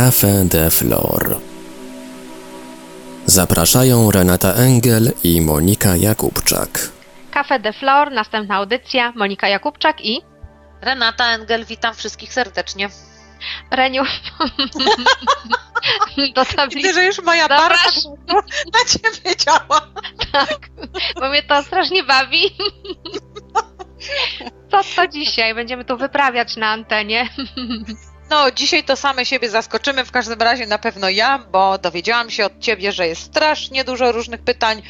Café de Flor. Zapraszają Renata Engel i Monika Jakubczak. Cafe de Flor, następna audycja, Monika Jakubczak i Renata Engel, witam wszystkich serdecznie. Reniu. Do tablicy, Widzę, że już moja barka na ciebie działa. tak, bo mnie to strasznie bawi. Co to dzisiaj? Będziemy tu wyprawiać na antenie. No, dzisiaj to same siebie zaskoczymy, w każdym razie na pewno ja, bo dowiedziałam się od ciebie, że jest strasznie dużo różnych pytań.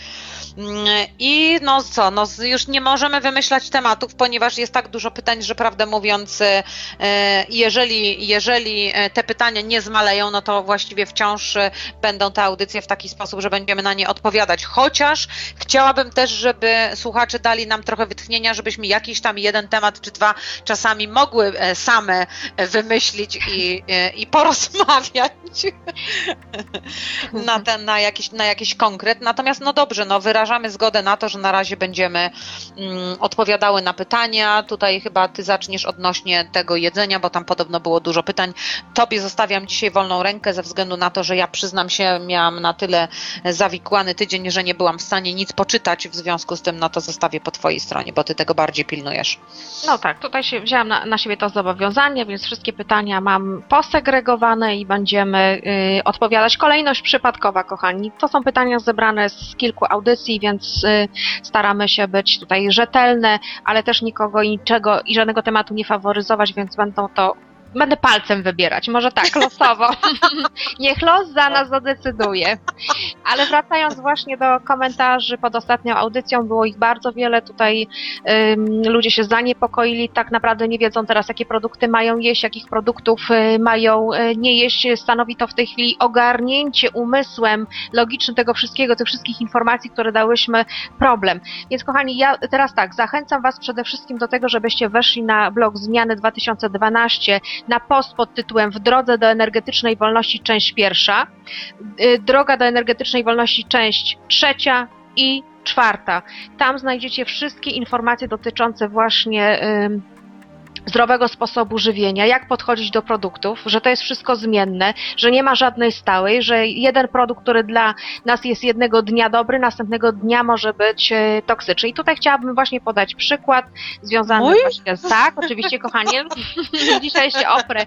I no co, no już nie możemy wymyślać tematów, ponieważ jest tak dużo pytań, że prawdę mówiąc, e, jeżeli, jeżeli e, te pytania nie zmaleją, no to właściwie wciąż e, będą te audycje w taki sposób, że będziemy na nie odpowiadać. Chociaż chciałabym też, żeby słuchacze dali nam trochę wytchnienia, żebyśmy jakiś tam jeden temat czy dwa czasami mogły same wymyślić i, i porozmawiać na, ten, na, jakiś, na jakiś konkret. Natomiast no dobrze, no wyrażamy zgodę na to, że na razie będziemy mm, odpowiadały na pytania. Tutaj chyba ty zaczniesz odnośnie tego jedzenia, bo tam podobno było dużo pytań. Tobie zostawiam dzisiaj wolną rękę ze względu na to, że ja przyznam się, miałam na tyle zawikłany tydzień, że nie byłam w stanie nic poczytać. W związku z tym, no to zostawię po twojej stronie, bo ty tego bardziej pilnujesz. No tak, tutaj się wzięłam na, na siebie to zobowiązanie, więc wszystkie pytania mam posegregowane i będziemy y, odpowiadać. Kolejność przypadkowa, kochani. To są pytania zebrane z kilku audycji, więc y, staramy się być tutaj rzetelne, ale też nikogo i niczego i żadnego tematu nie faworyzować, więc będą to. Będę palcem wybierać, może tak, losowo. Niech los za nas zadecyduje. Ale wracając właśnie do komentarzy pod ostatnią audycją, było ich bardzo wiele. Tutaj ludzie się zaniepokoili, tak naprawdę nie wiedzą teraz, jakie produkty mają jeść, jakich produktów y, mają y, nie jeść. Stanowi to w tej chwili ogarnięcie umysłem logicznym tego wszystkiego, tych wszystkich informacji, które dałyśmy, problem. Więc kochani, ja teraz tak, zachęcam Was przede wszystkim do tego, żebyście weszli na blog Zmiany 2012 na post pod tytułem W drodze do energetycznej wolności, część pierwsza. Y, Droga do energetycznej wolności, część trzecia i czwarta. Tam znajdziecie wszystkie informacje dotyczące właśnie ym, zdrowego sposobu żywienia, jak podchodzić do produktów, że to jest wszystko zmienne, że nie ma żadnej stałej, że jeden produkt, który dla nas jest jednego dnia dobry, następnego dnia może być e, toksyczny. I tutaj chciałabym właśnie podać przykład związany Mój? właśnie z tak, oczywiście kochanie, dzisiaj się oprę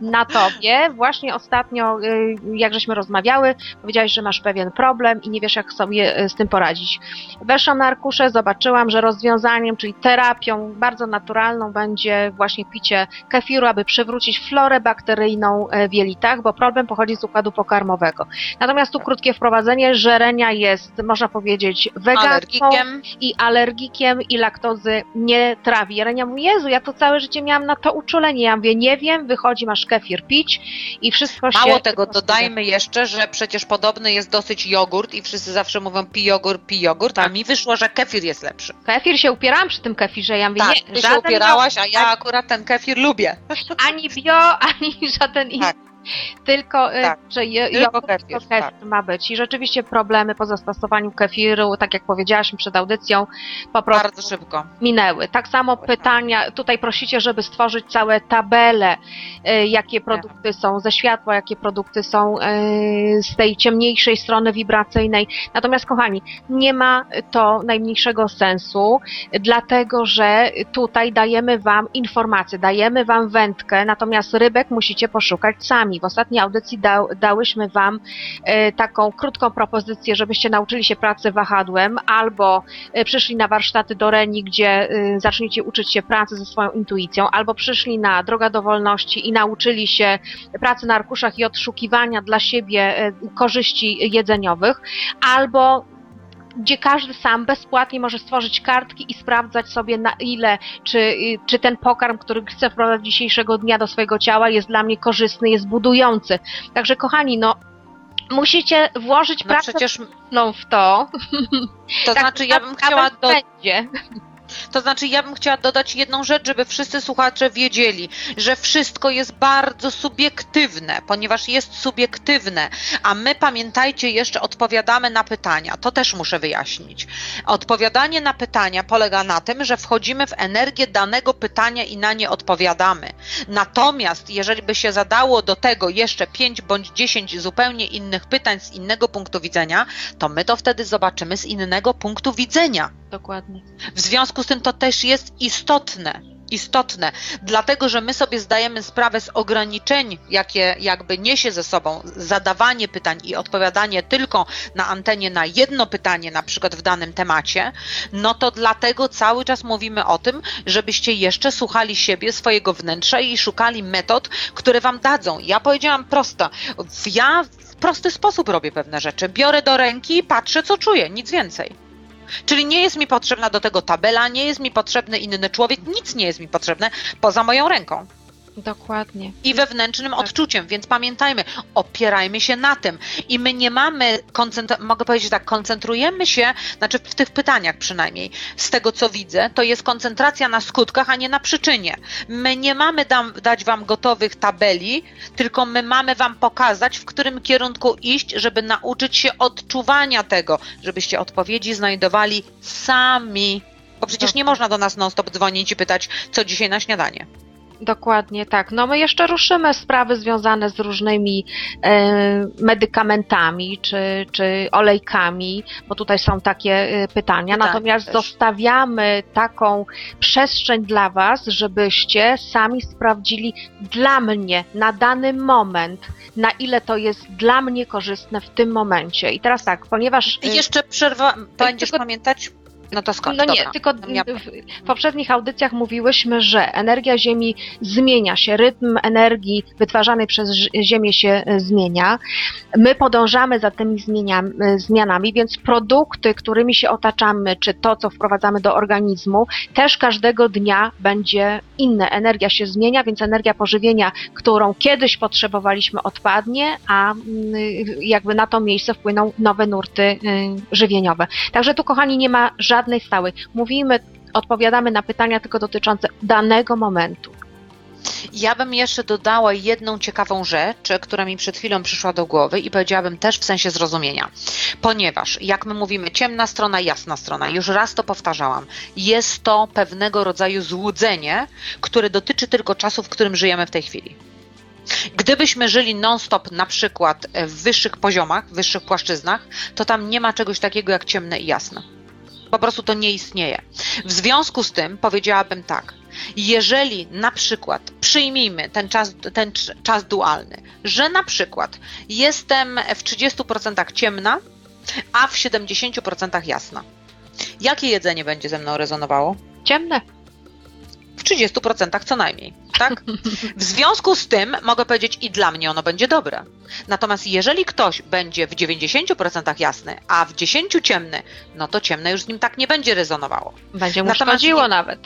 na tobie. Właśnie ostatnio, y, jak żeśmy rozmawiały, powiedziałaś, że masz pewien problem i nie wiesz, jak sobie y, z tym poradzić. Weszłam na arkusze, zobaczyłam, że rozwiązaniem, czyli terapią bardzo naturalną będzie właśnie picie kefiru, aby przywrócić florę bakteryjną e, w jelitach, bo problem pochodzi z układu pokarmowego. Natomiast tu krótkie wprowadzenie, żerenia jest, można powiedzieć, Alergikiem. i alergikiem i laktozy nie trawi. Jelenia mówi, Jezu, ja to całe życie miałam na to uczulenie. Ja mówię, nie wiem, wychodzi, masz kefir pić i wszystko się... Mało tego, dodajmy jeszcze, że przecież podobny jest dosyć jogurt i wszyscy zawsze mówią pi jogurt, pi jogurt, a mi wyszło, że kefir jest lepszy. Kefir się upierałam przy tym kefirze, ja mówię, Tak, nie, ty się upierałaś, a jogurt, ja akurat ten kefir lubię. ani bio, ani żaden inny. Tak. Tylko, y, Tak. że jogurt, kefir, tak. ma być. I rzeczywiście problemy po zastosowaniu kefiru, tak jak powiedziałaś przed audycją, po prostu Bardzo szybko. minęły. Tak samo pytania, tutaj prosicie, żeby stworzyć całe tabele, y, jakie produkty są ze światła, jakie produkty są y, z tej ciemniejszej strony wibracyjnej. Natomiast kochani, nie ma to najmniejszego sensu, dlatego że tutaj dajemy Wam informacje, dajemy Wam wędkę, natomiast rybek musicie poszukać sami. W ostatniej audycji da, dałyśmy Wam e, taką krótką propozycję, żebyście nauczyli się pracy wahadłem albo e, przyszli na warsztaty do Reni, gdzie e, zaczniecie uczyć się pracy ze swoją intuicją, albo przyszli na Droga do Wolności i nauczyli się pracy na arkuszach i odszukiwania dla siebie korzyści jedzeniowych, albo gdzie każdy sam bezpłatnie może stworzyć kartki i sprawdzać sobie na ile, czy, y, czy ten pokarm, który chcę wprowadzić dzisiejszego dnia do swojego ciała jest dla mnie korzystny, jest budujący. Także kochani, no musicie włożyć No pracę przecież, w to. to Tak znaczy ja bym chciała do, będzie. To znaczy, ja bym chciała dodać jedną rzecz, żeby wszyscy słuchacze wiedzieli, że wszystko jest bardzo subiektywne, ponieważ jest subiektywne, a my pamiętajcie, jeszcze odpowiadamy na pytania. To też muszę wyjaśnić. Odpowiadanie na pytania polega na tym, że wchodzimy w energię danego pytania i na nie odpowiadamy. Natomiast, jeżeli by się zadało do tego jeszcze 5 bądź 10 zupełnie innych pytań z innego punktu widzenia, to my to wtedy zobaczymy z innego punktu widzenia. Dokładnie. W związku z tym to też jest istotne. Istotne, dlatego że my sobie zdajemy sprawę z ograniczeń, jakie jakby niesie ze sobą zadawanie pytań i odpowiadanie tylko na antenie na jedno pytanie, na przykład w danym temacie, no to dlatego cały czas mówimy o tym, żebyście jeszcze słuchali siebie, swojego wnętrza i szukali metod, które wam dadzą. Ja powiedziałam prosto, ja w prosty sposób robię pewne rzeczy. Biorę do ręki, patrzę, co czuję, nic więcej. Czyli nie jest mi potrzebna do tego tabela, nie jest mi potrzebny inny człowiek, nic nie jest mi potrzebne poza moją ręką Dokładnie. i wewnętrznym Tak. odczuciem, więc pamiętajmy, opierajmy się na tym. I my nie mamy, mogę powiedzieć tak, koncentrujemy się, znaczy w tych pytaniach przynajmniej, z tego co widzę, to jest koncentracja na skutkach, a nie na przyczynie. My nie mamy dam, dać wam gotowych tabeli, tylko my mamy wam pokazać, w którym kierunku iść, żeby nauczyć się odczuwania tego, żebyście odpowiedzi znajdowali sami. Bo przecież nie można do nas non-stop dzwonić i pytać, co dzisiaj na śniadanie. Dokładnie tak. No my jeszcze ruszymy sprawy związane z różnymi e, medykamentami czy, czy olejkami, bo tutaj są takie e, pytania. Pytania Natomiast też. zostawiamy taką przestrzeń dla Was, żebyście sami sprawdzili dla mnie na dany moment, na ile to jest dla mnie korzystne w tym momencie. I teraz tak, ponieważ. E, jeszcze przerwa, będziesz tylko- pamiętać? No to skąd? No nie, Dobra. tylko w, poprzednich audycjach mówiłyśmy, że energia Ziemi zmienia się, rytm energii wytwarzanej przez Ziemię się e, zmienia. My podążamy za tymi e, zmianami, więc produkty, którymi się otaczamy, czy to, co wprowadzamy do organizmu, też każdego dnia będzie inne. Energia się zmienia, więc energia pożywienia, którą kiedyś potrzebowaliśmy, odpadnie, a mm, jakby na to miejsce wpłyną nowe nurty y, żywieniowe. Także tu, kochani, nie ma żadnej stałej. Mówimy, odpowiadamy na pytania tylko dotyczące danego momentu. Ja bym jeszcze dodała jedną ciekawą rzecz, która mi przed chwilą przyszła do głowy i powiedziałabym też w sensie zrozumienia. Ponieważ, jak my mówimy, ciemna strona, jasna strona, już raz to powtarzałam, jest to pewnego rodzaju złudzenie, które dotyczy tylko czasu, w którym żyjemy w tej chwili. Gdybyśmy żyli non-stop na przykład w wyższych poziomach, w wyższych płaszczyznach, to tam nie ma czegoś takiego jak ciemne i jasne. Po prostu to nie istnieje. W związku z tym powiedziałabym tak, jeżeli na przykład przyjmijmy ten czas, ten cz- czas dualny, że na przykład jestem w 30% ciemna, a w 70% jasna. Jakie jedzenie będzie ze mną rezonowało? Ciemne. W 30% co najmniej, tak? W związku z tym mogę powiedzieć i dla mnie ono będzie dobre. Natomiast jeżeli ktoś będzie w 90% jasny, a w 10 ciemny, no to ciemne już z nim tak nie będzie rezonowało. Będzie mu Natomiast szkodziło nie- nawet.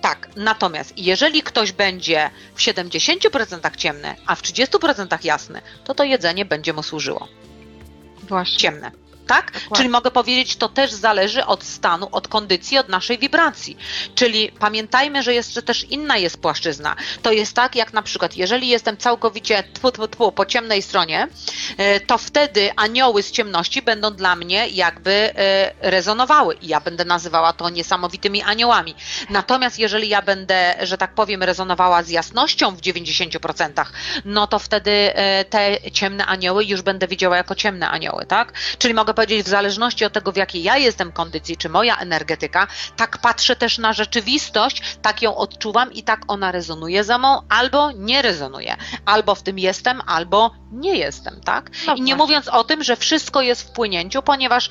Tak, natomiast jeżeli ktoś będzie w 70% ciemny, a w 30% jasny, to to jedzenie będzie mu służyło. Właśnie. Ciemne. Tak? Dokładnie. Czyli mogę powiedzieć, to też zależy od stanu, od kondycji, od naszej wibracji. Czyli pamiętajmy, że jeszcze też inna jest płaszczyzna. To jest tak, jak na przykład, jeżeli jestem całkowicie tfu, tfu, tfu, po ciemnej stronie, e, to wtedy anioły z ciemności będą dla mnie jakby e, rezonowały i ja będę nazywała to niesamowitymi aniołami. Natomiast jeżeli ja będę, że tak powiem, rezonowała z jasnością w 90%, no to wtedy e, te ciemne anioły już będę widziała jako ciemne anioły, tak? Czyli mogę powiedzieć, w zależności od tego, w jakiej ja jestem kondycji, czy moja energetyka, tak patrzę też na rzeczywistość, tak ją odczuwam i tak ona rezonuje ze mną, albo nie rezonuje. Albo w tym jestem, albo nie jestem, tak? No I nie właśnie. mówiąc o tym, że wszystko jest w płynięciu, ponieważ y,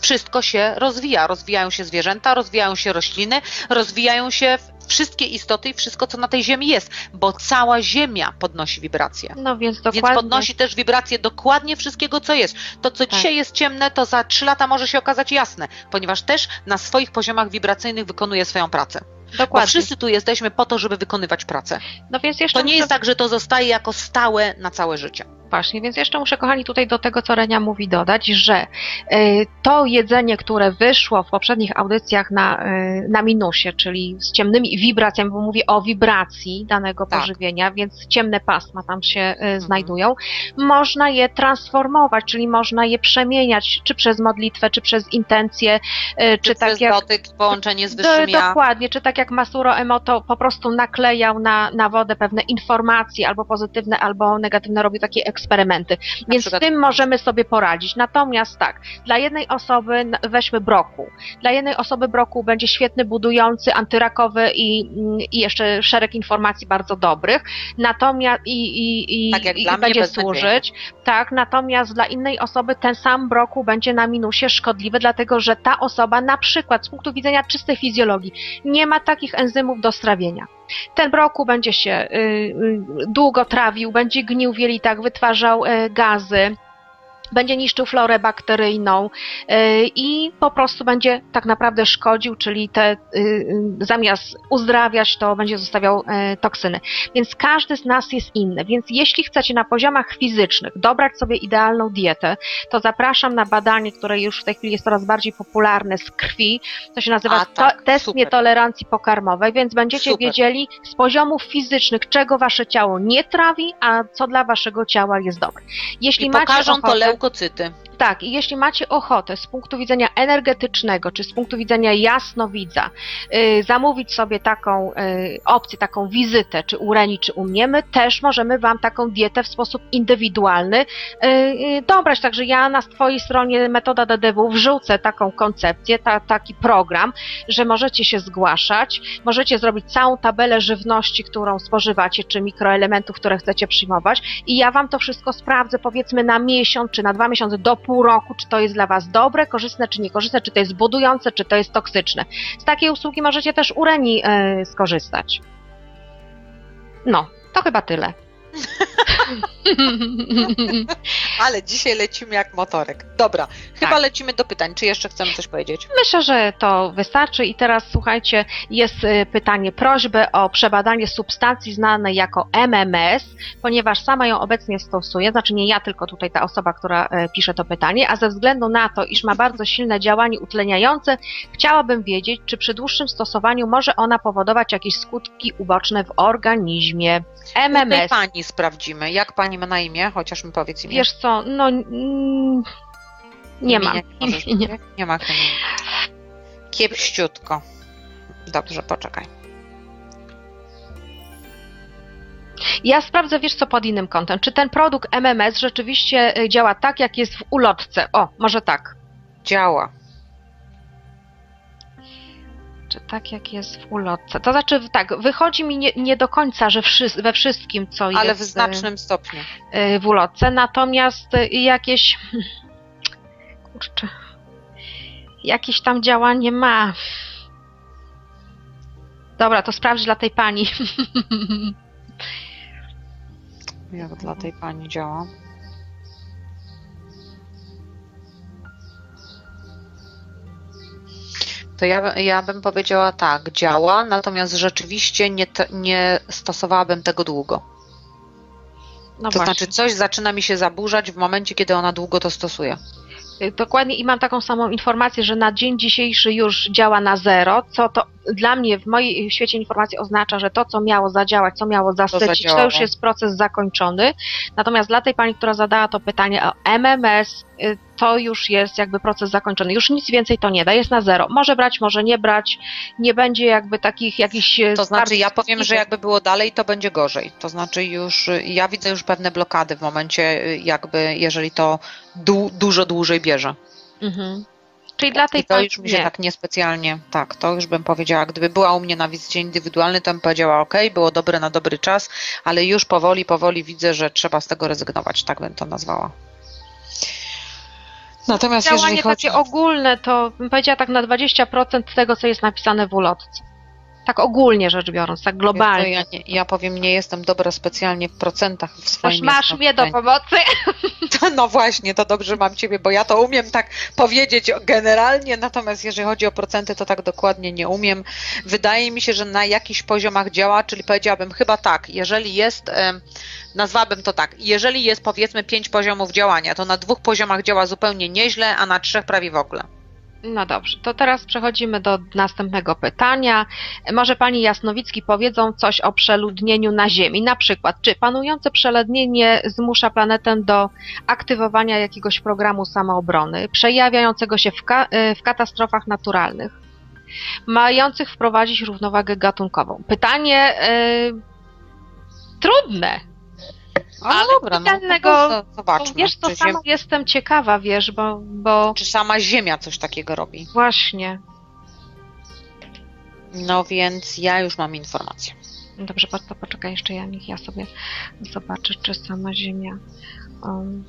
wszystko się rozwija. Rozwijają się zwierzęta, rozwijają się rośliny, rozwijają się wszystkie istoty i wszystko, co na tej ziemi jest, bo cała ziemia podnosi wibracje. No więc dokładnie. Więc podnosi też wibracje dokładnie wszystkiego, co jest. To, co Tak. dzisiaj jest ciemne, to za trzy lata może się okazać jasne, ponieważ też na swoich poziomach wibracyjnych wykonuje swoją pracę. Bo Dokładnie. wszyscy tu jesteśmy po to, żeby wykonywać pracę. No więc jeszcze To nie muszę- jest tak, że to zostaje jako stałe na całe życie. Właśnie, więc jeszcze muszę, kochani, tutaj do tego, co Renia mówi, dodać, że y, to jedzenie, które wyszło w poprzednich audycjach na, y, na minusie, czyli z ciemnymi wibracjami, bo mówię o wibracji danego Tak. pożywienia, więc ciemne pasma tam się y, znajdują, można je transformować, czyli można je przemieniać, czy przez modlitwę, czy przez intencje, czy, Czy tak przez jak dotyk, połączenie z wyższym dokładnie, czy tak jak Masuro Emoto po prostu naklejał na, na wodę pewne informacje, albo pozytywne, albo negatywne, robił takie eksperymenty. Więc z przykład- tym możemy sobie poradzić. Natomiast tak, dla jednej osoby weźmy brokuł. Dla jednej osoby brokuł będzie świetny, budujący, antyrakowy i, mm, i jeszcze szereg informacji bardzo dobrych. Natomiast i, i, i, Tak i będzie służyć. Tak, natomiast dla innej osoby ten sam brokuł będzie na minusie szkodliwy, dlatego że ta osoba na przykład z punktu widzenia czystej fizjologii nie ma takich enzymów do strawienia. Ten brokuł będzie się y, y, długo trawił, będzie gnił w jelitach, wytwarzał y, gazy, będzie niszczył florę bakteryjną y, i po prostu będzie tak naprawdę szkodził, czyli te, y, y, zamiast uzdrawiać, to będzie zostawiał toksyny. Więc każdy z nas jest inny. Więc jeśli chcecie na poziomach fizycznych dobrać sobie idealną dietę, to zapraszam na badanie, które już w tej chwili jest coraz bardziej popularne z krwi. To się nazywa A, tak, test super. nietolerancji pokarmowej, więc będziecie Super. wiedzieli z poziomów fizycznych, czego wasze ciało nie trawi, a co dla waszego ciała jest dobre. Jeśli I macie pokażą ochotę, лейкоциты tak, i jeśli macie ochotę z punktu widzenia energetycznego, czy z punktu widzenia jasnowidza, y, zamówić sobie taką y, opcję, taką wizytę, czy u Reni, czy u mnie, my też możemy Wam taką dietę w sposób indywidualny y, y, dobrać. Także ja na swojej stronie Metoda DDW wrzucę taką koncepcję, ta, taki program, że możecie się zgłaszać, możecie zrobić całą tabelę żywności, którą spożywacie, czy mikroelementów, które chcecie przyjmować i ja Wam to wszystko sprawdzę, powiedzmy na miesiąc, czy na dwa miesiące, do pół roku, czy to jest dla Was dobre, korzystne, czy niekorzystne, czy to jest budujące, czy to jest toksyczne. Z takiej usługi możecie też u Reni e, skorzystać. No, to chyba tyle. Ale dzisiaj lecimy jak motorek. Dobra, chyba Tak. lecimy do pytań. Czy jeszcze chcemy coś powiedzieć? Myślę, że to wystarczy i teraz słuchajcie, jest y, pytanie, prośbę o przebadanie substancji znanej jako MMS, ponieważ sama ją obecnie stosuję, znaczy nie ja, tylko tutaj ta osoba, która e, pisze to pytanie, a ze względu na to, iż ma bardzo silne działanie utleniające, chciałabym wiedzieć, czy przy dłuższym stosowaniu może ona powodować jakieś skutki uboczne w organizmie. Tutaj MMS. pani sprawdzimy. Jak pani ma na imię? Chociaż mi powiedz imię. Wiesz co, no mm, nie ma. Nie, Nie. ma. Kiepściutko. Dobrze, poczekaj. Ja sprawdzę, wiesz co, pod innym kątem. Czy ten produkt MMS rzeczywiście y, działa tak, jak jest w ulotce? O, może tak. Działa. Czy tak, jak jest w ulotce? To znaczy, tak, wychodzi mi nie, nie do końca, że wszy- we wszystkim, co Ale jest w znacznym stopniu. y, w ulotce, natomiast y, jakieś... Kurczę... Jakieś tam działanie ma. Dobra, to sprawdź dla tej pani. Jak dla tej pani działa? To ja, ja bym powiedziała tak, działa, natomiast rzeczywiście nie, nie stosowałabym tego długo. No to właśnie. znaczy coś zaczyna mi się zaburzać w momencie, kiedy ona długo to stosuje. Y, Dokładnie i mam taką samą informację, że na dzień dzisiejszy już działa na zero, co to dla mnie w moim świecie informacji oznacza, że to, co miało zadziałać, co miało zasycić, to, zadziałało. już jest proces zakończony. Natomiast dla tej pani, która zadała to pytanie o MMS, to już jest jakby proces zakończony. Już nic więcej to nie da, jest na zero. Może brać, może nie brać, nie będzie jakby takich jakichś... y, To znaczy, ja powiem, że jakby było dalej, to będzie gorzej. To znaczy, już y, ja widzę już pewne blokady w momencie, y, jakby, jeżeli to du, dużo dłużej bierze. Mhm. Czyli dla tej I to już mi się nie. tak niespecjalnie, tak, to już bym powiedziała, gdyby była u mnie na wizycie indywidualnej, to bym powiedziała, ok, było dobre na dobry czas, ale już powoli, powoli widzę, że trzeba z tego rezygnować, tak bym to nazwała. Natomiast Działanie chodzi... takie ogólne, to bym powiedziała tak na 20% tego, co jest napisane w ulotce. Tak ogólnie rzecz biorąc, tak globalnie. Ja, nie, ja powiem, nie jestem dobra specjalnie w procentach w swoim masz mnie do pomocy. To, no właśnie, to dobrze mam ciebie, bo ja to umiem tak powiedzieć generalnie, natomiast jeżeli chodzi o procenty, to tak dokładnie nie umiem. Wydaje mi się, że na jakichś poziomach działa, czyli powiedziałabym chyba tak, jeżeli jest, nazwałabym to tak, jeżeli jest powiedzmy pięć poziomów działania, to na dwóch poziomach działa zupełnie nieźle, a na trzech prawie w ogóle. No dobrze, to teraz przechodzimy do następnego pytania. Może pani Jasnowicki powiedzą coś o przeludnieniu na Ziemi? Na przykład, czy panujące przeludnienie zmusza planetę do aktywowania jakiegoś programu samoobrony, przejawiającego się w, ka- y, w katastrofach naturalnych, mających wprowadzić równowagę gatunkową? Pytanie y, trudne. Ale, Ale dobra, no pytanego- to zo- zobaczmy, Wiesz, czy, sama ziem, jestem ciekawa, wiesz, bo, bo czy sama Ziemia coś takiego robi. właśnie. No więc ja już mam informację. Dobrze, to poczekaj jeszcze, ja niech ja sobie zobaczę, czy sama Ziemia um,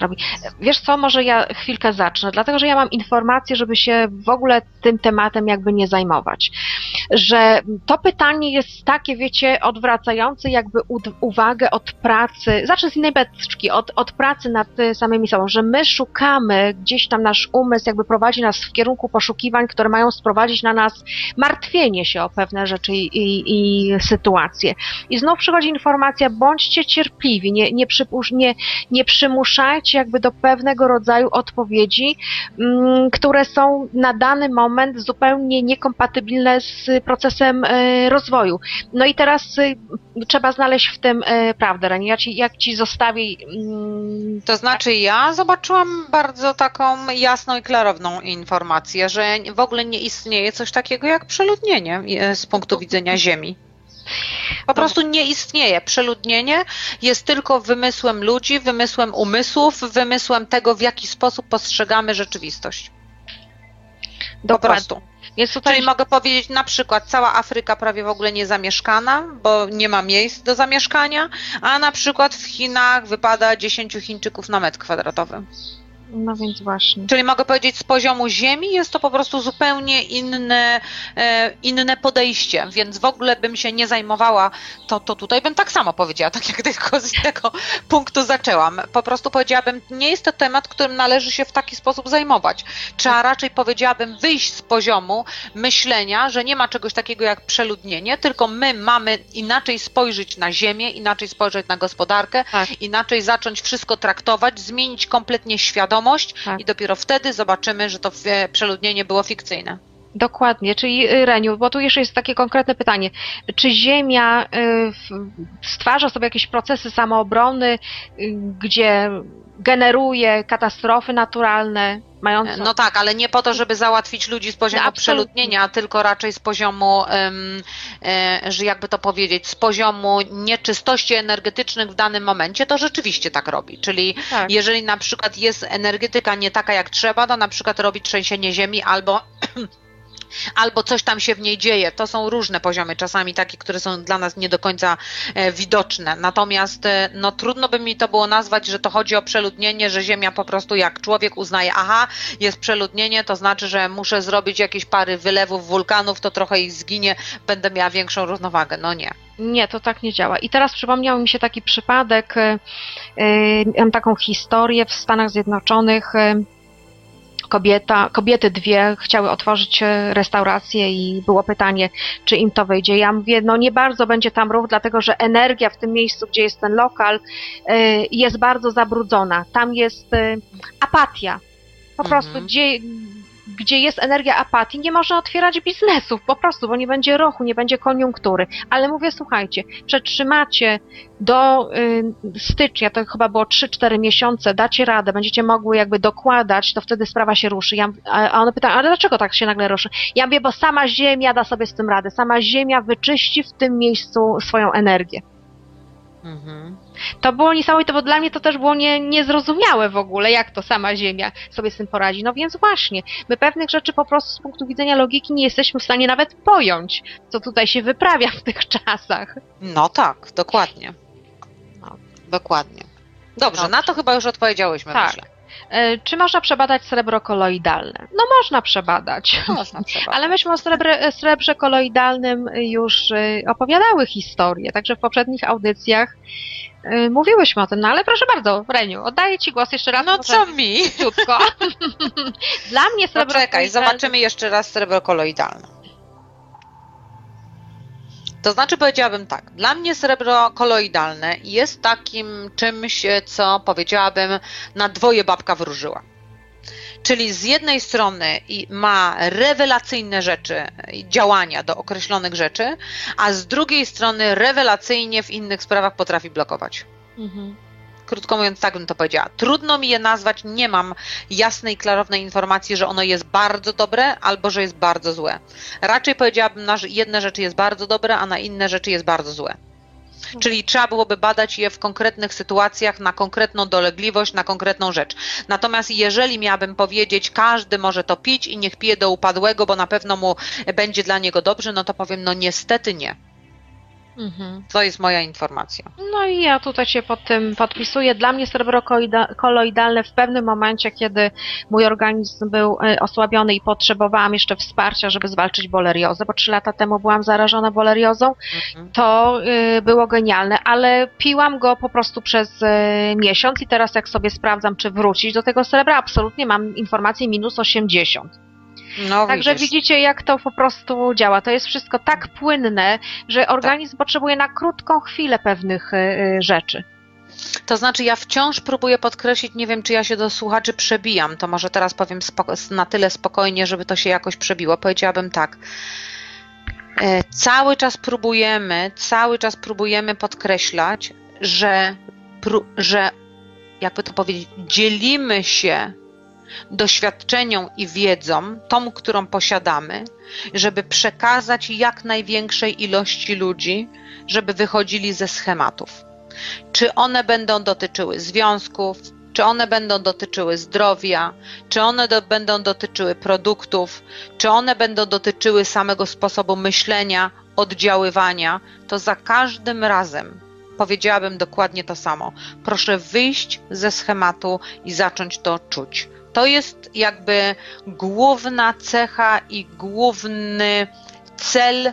robi. Wiesz co, może ja chwilkę zacznę, dlatego że ja mam informację, żeby się w ogóle tym tematem jakby nie zajmować. Że to pytanie jest takie, wiecie, odwracające jakby uwagę od pracy, zacznę z innej beczki, od, od pracy nad y, samymi sobą, że my szukamy, gdzieś tam nasz umysł jakby prowadzi nas w kierunku poszukiwań, które mają sprowadzić na nas martwienie się o pewne rzeczy i, i, i sytuacje. I znów przychodzi informacja, bądźcie cierpliwi, nie, nie, przypusz, nie, nie przymuszajcie jakby do pewnego rodzaju odpowiedzi, mm, które są na dany moment zupełnie niekompatybilne z procesem e, rozwoju. No i teraz y, trzeba znaleźć w tym e, prawdę, Reni. Ja ci, jak ci zostawię mm, To znaczy ja zobaczyłam bardzo taką jasną i klarowną informację, że w ogóle nie istnieje coś takiego jak przeludnienie e, z punktu widzenia Ziemi. Po prostu nie istnieje. Przeludnienie jest tylko wymysłem ludzi, wymysłem umysłów, wymysłem tego, w jaki sposób postrzegamy rzeczywistość. Po dokładnie. prostu. Więc tutaj Czyli mogę powiedzieć na przykład cała Afryka prawie w ogóle nie zamieszkana, bo nie ma miejsc do zamieszkania, a na przykład w Chinach wypada 10 Chińczyków na metr kwadratowy. No więc właśnie. Czyli mogę powiedzieć, z poziomu ziemi jest to po prostu zupełnie inne, e, inne podejście, więc w ogóle bym się nie zajmowała, to, to tutaj bym tak samo powiedziała, tak jak tylko z tego punktu zaczęłam. Po prostu powiedziałabym, nie jest to temat, którym należy się w taki sposób zajmować. Trzeba raczej powiedziałabym wyjść z poziomu myślenia, że nie ma czegoś takiego jak przeludnienie, tylko my mamy inaczej spojrzeć na ziemię, inaczej spojrzeć na gospodarkę, Tak. inaczej zacząć wszystko traktować, zmienić kompletnie świadomość Tak. i dopiero wtedy zobaczymy, że to e, przeludnienie było fikcyjne. Dokładnie, czyli y, Reniu, bo tu jeszcze jest takie konkretne pytanie. Czy Ziemia y, stwarza sobie jakieś procesy samoobrony, y, gdzie generuje katastrofy naturalne, mające... No tak, ale nie po to, żeby załatwić ludzi z poziomu No, przeludnienia, tylko raczej z poziomu, e, że jakby to powiedzieć, z poziomu nieczystości energetycznych w danym momencie, to rzeczywiście tak robi. Czyli tak. jeżeli na przykład jest energetyka nie taka jak trzeba, to na przykład robi trzęsienie ziemi albo albo coś tam się w niej dzieje. To są różne poziomy, czasami takie, które są dla nas nie do końca e, widoczne. Natomiast e, no, trudno by mi to było nazwać, że to chodzi o przeludnienie, że Ziemia po prostu jak człowiek uznaje, aha, jest przeludnienie, to znaczy, że muszę zrobić jakieś pary wylewów wulkanów, to trochę ich zginie, będę miała większą równowagę. No nie. Nie, to tak nie działa. I teraz przypomniał mi się taki przypadek, y, mam taką historię w Stanach Zjednoczonych. Kobieta, kobiety dwie chciały otworzyć y, restaurację i było pytanie, czy im to wyjdzie. Ja mówię, no nie bardzo będzie tam ruch, dlatego że energia w tym miejscu, gdzie jest ten lokal, y, jest bardzo zabrudzona. Tam jest y, apatia. Po Mhm. prostu, gdzie, gdzie jest energia apatii, nie można otwierać biznesów, po prostu, bo nie będzie ruchu, nie będzie koniunktury. Ale mówię, słuchajcie, przetrzymacie do y, stycznia, to chyba było 3-4 miesiące, dacie radę, będziecie mogły jakby dokładać, to wtedy sprawa się ruszy. Ja, a one pytają, ale dlaczego tak się nagle ruszy? Ja mówię, bo sama Ziemia da sobie z tym radę, sama Ziemia wyczyści w tym miejscu swoją energię. Mhm. To było niesamowite, bo dla mnie to też było nie, niezrozumiałe w ogóle, jak to sama Ziemia sobie z tym poradzi. No więc właśnie, my pewnych rzeczy po prostu z punktu widzenia logiki nie jesteśmy w stanie nawet pojąć, co tutaj się wyprawia w tych czasach. No tak, dokładnie. No. Dokładnie. Dobrze, Dobrze. na to chyba już odpowiedziałyśmy, Tak. myślę. E, Czy można przebadać srebro koloidalne? No można przebadać. Można przebadać. Ale myśmy o srebrze, srebrze koloidalnym już y, opowiadały historię, także w poprzednich audycjach y, mówiłyśmy o tym. No ale proszę bardzo, Reniu, oddaję Ci głos jeszcze raz. No co mi? Króciutko. Dla mnie srebro Poczekaj, koloidalne- zobaczymy jeszcze raz srebro koloidalne. To znaczy powiedziałabym tak, dla mnie srebro koloidalne jest takim czymś, co powiedziałabym na dwoje babka wróżyła. Czyli z jednej strony ma rewelacyjne rzeczy, działania do określonych rzeczy, a z drugiej strony rewelacyjnie w innych sprawach potrafi blokować. Mhm. Krótko mówiąc, tak bym to powiedziała. Trudno mi je nazwać, nie mam jasnej, klarownej informacji, że ono jest bardzo dobre albo że jest bardzo złe. Raczej powiedziałabym, że jedne rzeczy jest bardzo dobre, a na inne rzeczy jest bardzo złe. Czyli trzeba byłoby badać je w konkretnych sytuacjach, na konkretną dolegliwość, na konkretną rzecz. Natomiast jeżeli miałabym powiedzieć, każdy może to pić i niech pije do upadłego, bo na pewno mu będzie dla niego dobrze, no to powiem, no niestety nie. Mhm. To jest moja informacja. No i ja tutaj się pod tym podpisuję. Dla mnie srebro koloidalne w pewnym momencie, kiedy mój organizm był e, osłabiony i potrzebowałam jeszcze wsparcia, żeby zwalczyć boleriozę, bo trzy lata temu byłam zarażona boleriozą, Mhm. to y, było genialne, ale piłam go po prostu przez y, miesiąc i teraz jak sobie sprawdzam, czy wrócić do tego srebra, absolutnie mam informację minus 80. No, Także widzisz. widzicie, jak to po prostu działa. To jest wszystko tak płynne, że organizm potrzebuje na krótką chwilę pewnych y, y, rzeczy. To znaczy, ja wciąż próbuję podkreślić, nie wiem, czy ja się do słuchaczy przebijam, to może teraz powiem na tyle spokojnie, żeby to się jakoś przebiło. Powiedziałabym tak. E, Cały czas próbujemy, cały czas próbujemy podkreślać, że, że jakby to powiedzieć, dzielimy się doświadczeniom i wiedzą, tą, którą posiadamy, żeby przekazać jak największej ilości ludzi, żeby wychodzili ze schematów. Czy one będą dotyczyły związków, czy one będą dotyczyły zdrowia, czy one do, będą dotyczyły produktów, czy one będą dotyczyły samego sposobu myślenia, oddziaływania, to za każdym razem powiedziałabym dokładnie to samo. Proszę wyjść ze schematu i zacząć to czuć. To jest jakby główna cecha i główny cel,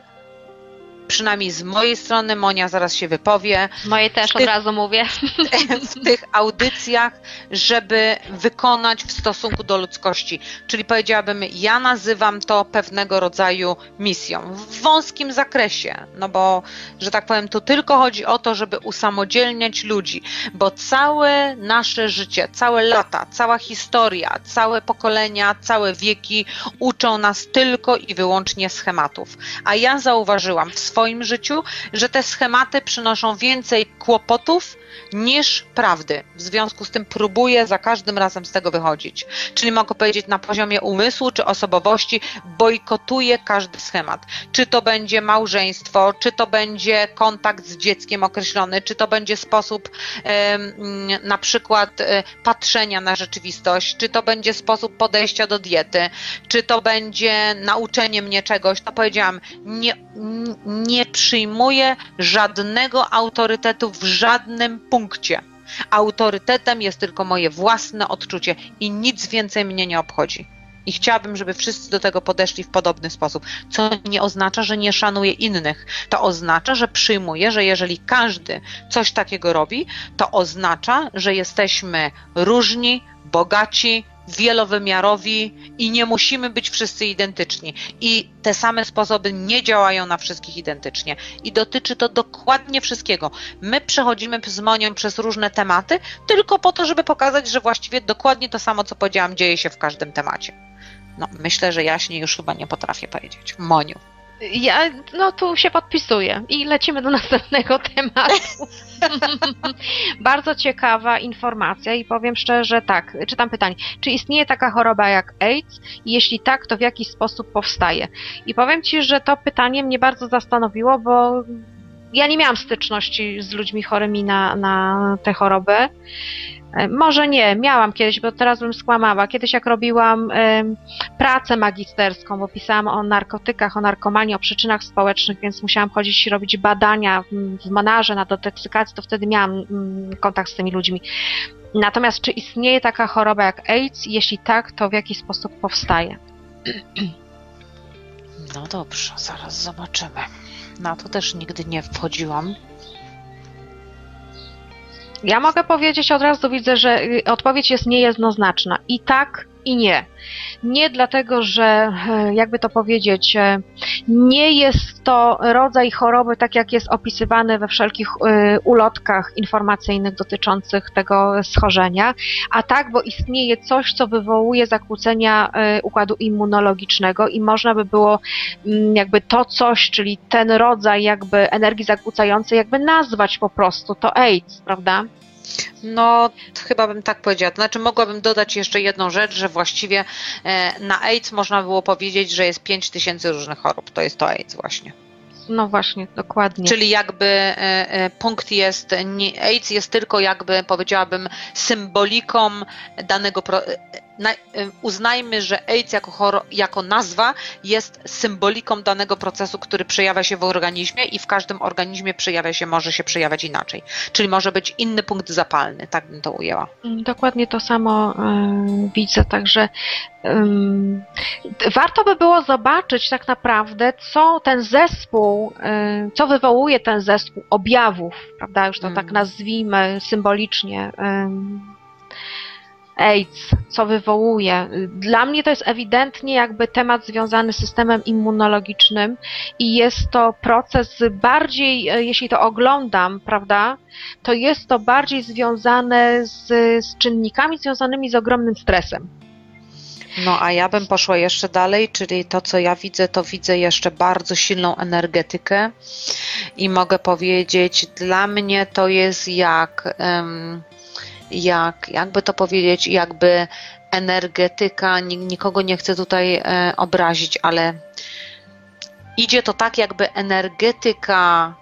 przynajmniej z mojej strony, Monia zaraz się wypowie, Moje też W od tych- razu mówię. w tych audycjach, żeby wykonać w stosunku do ludzkości. Czyli powiedziałabym, ja nazywam to pewnego rodzaju misją w wąskim zakresie, no bo, że tak powiem, tu tylko chodzi o to, żeby usamodzielniać ludzi, bo całe nasze życie, całe lata, cała historia, całe pokolenia, całe wieki uczą nas tylko i wyłącznie schematów. A ja zauważyłam w swoim życiu, że te schematy przynoszą więcej kłopotów niż prawdy. W związku z tym próbuję za każdym razem z tego wychodzić. Czyli mogę powiedzieć na poziomie umysłu czy osobowości, bojkotuję każdy schemat. Czy to będzie małżeństwo, czy to będzie kontakt z dzieckiem określony, czy to będzie sposób mm, na przykład e, patrzenia na rzeczywistość, czy to będzie sposób podejścia do diety, czy to będzie nauczenie mnie czegoś, to powiedziałam, nie, nie przyjmuję żadnego autorytetu w żadnym punkcie. Autorytetem jest tylko moje własne odczucie i nic więcej mnie nie obchodzi. I chciałabym, żeby wszyscy do tego podeszli w podobny sposób, co nie oznacza, że nie szanuję innych. To oznacza, że przyjmuję, że jeżeli każdy coś takiego robi, to oznacza, że jesteśmy różni, bogaci, wielowymiarowi i nie musimy być wszyscy identyczni. I te same sposoby nie działają na wszystkich identycznie. I dotyczy to dokładnie wszystkiego. My przechodzimy z Monią przez różne tematy, tylko po to, żeby pokazać, że właściwie dokładnie to samo, co powiedziałam, dzieje się w każdym temacie. No, myślę, że jaśniej już chyba nie potrafię powiedzieć. Moniu. Ja no tu się podpisuję i lecimy do następnego tematu. Bardzo ciekawa informacja i powiem szczerze tak, czytam pytanie. Czy istnieje taka choroba jak AIDS? I Jeśli tak, to w jaki sposób powstaje? I powiem Ci, że to pytanie mnie bardzo zastanowiło, bo ja nie miałam styczności z ludźmi chorymi na, na tę chorobę. E, Może nie, miałam kiedyś, bo teraz bym skłamała. Kiedyś jak robiłam em, pracę magisterską, bo pisałam o narkotykach, o narkomanii, o przyczynach społecznych, więc musiałam chodzić i robić badania w, manarze na detoksykacji, to wtedy miałam mm, kontakt z tymi ludźmi. Natomiast czy istnieje taka choroba jak AIDS? Jeśli tak, to w jaki sposób powstaje? No dobrze, zaraz zobaczymy. Na to też nigdy nie wchodziłam. Ja mogę powiedzieć od razu, widzę, że y, odpowiedź jest niejednoznaczna. I tak, i nie. Nie dlatego, że e, jakby to powiedzieć, e, nie jest to rodzaj choroby, tak jak jest opisywany we wszelkich e, ulotkach informacyjnych dotyczących tego schorzenia, a tak, bo istnieje coś, co wywołuje zakłócenia układu immunologicznego i można by było mm, jakby to coś, czyli ten rodzaj jakby energii zakłócającej, jakby nazwać po prostu to AIDS, prawda? No, chyba bym tak powiedziała. To znaczy, mogłabym dodać jeszcze jedną rzecz, że właściwie e, na AIDS można było powiedzieć, że jest 5000 różnych chorób. To jest to AIDS właśnie. No właśnie, dokładnie. Czyli jakby e, e, punkt jest, nie, AIDS jest tylko jakby powiedziałabym symboliką danego, uznajmy, że AIDS jako, choro, jako nazwa jest symboliką danego procesu, który przejawia się w organizmie i w każdym organizmie przejawia się, może się przejawiać inaczej. Czyli może być inny punkt zapalny, tak bym to ujęła. Mm, Dokładnie to samo y, widzę, także warto by było zobaczyć tak naprawdę, co ten zespół, y, co wywołuje ten zespół objawów, prawda, już to Mm. tak nazwijmy symbolicznie. AIDS, co wywołuje. Dla mnie to jest ewidentnie jakby temat związany z systemem immunologicznym i jest to proces bardziej, e, jeśli to oglądam, prawda, to jest to bardziej związane z, z czynnikami związanymi z ogromnym stresem. No a ja bym poszła jeszcze dalej, czyli to, co ja widzę, to widzę jeszcze bardzo silną energetykę i mogę powiedzieć, dla mnie to jest jak, em, jak jakby to powiedzieć, jakby energetyka, ni- nikogo nie chcę tutaj e, obrazić, ale idzie to tak, jakby energetyka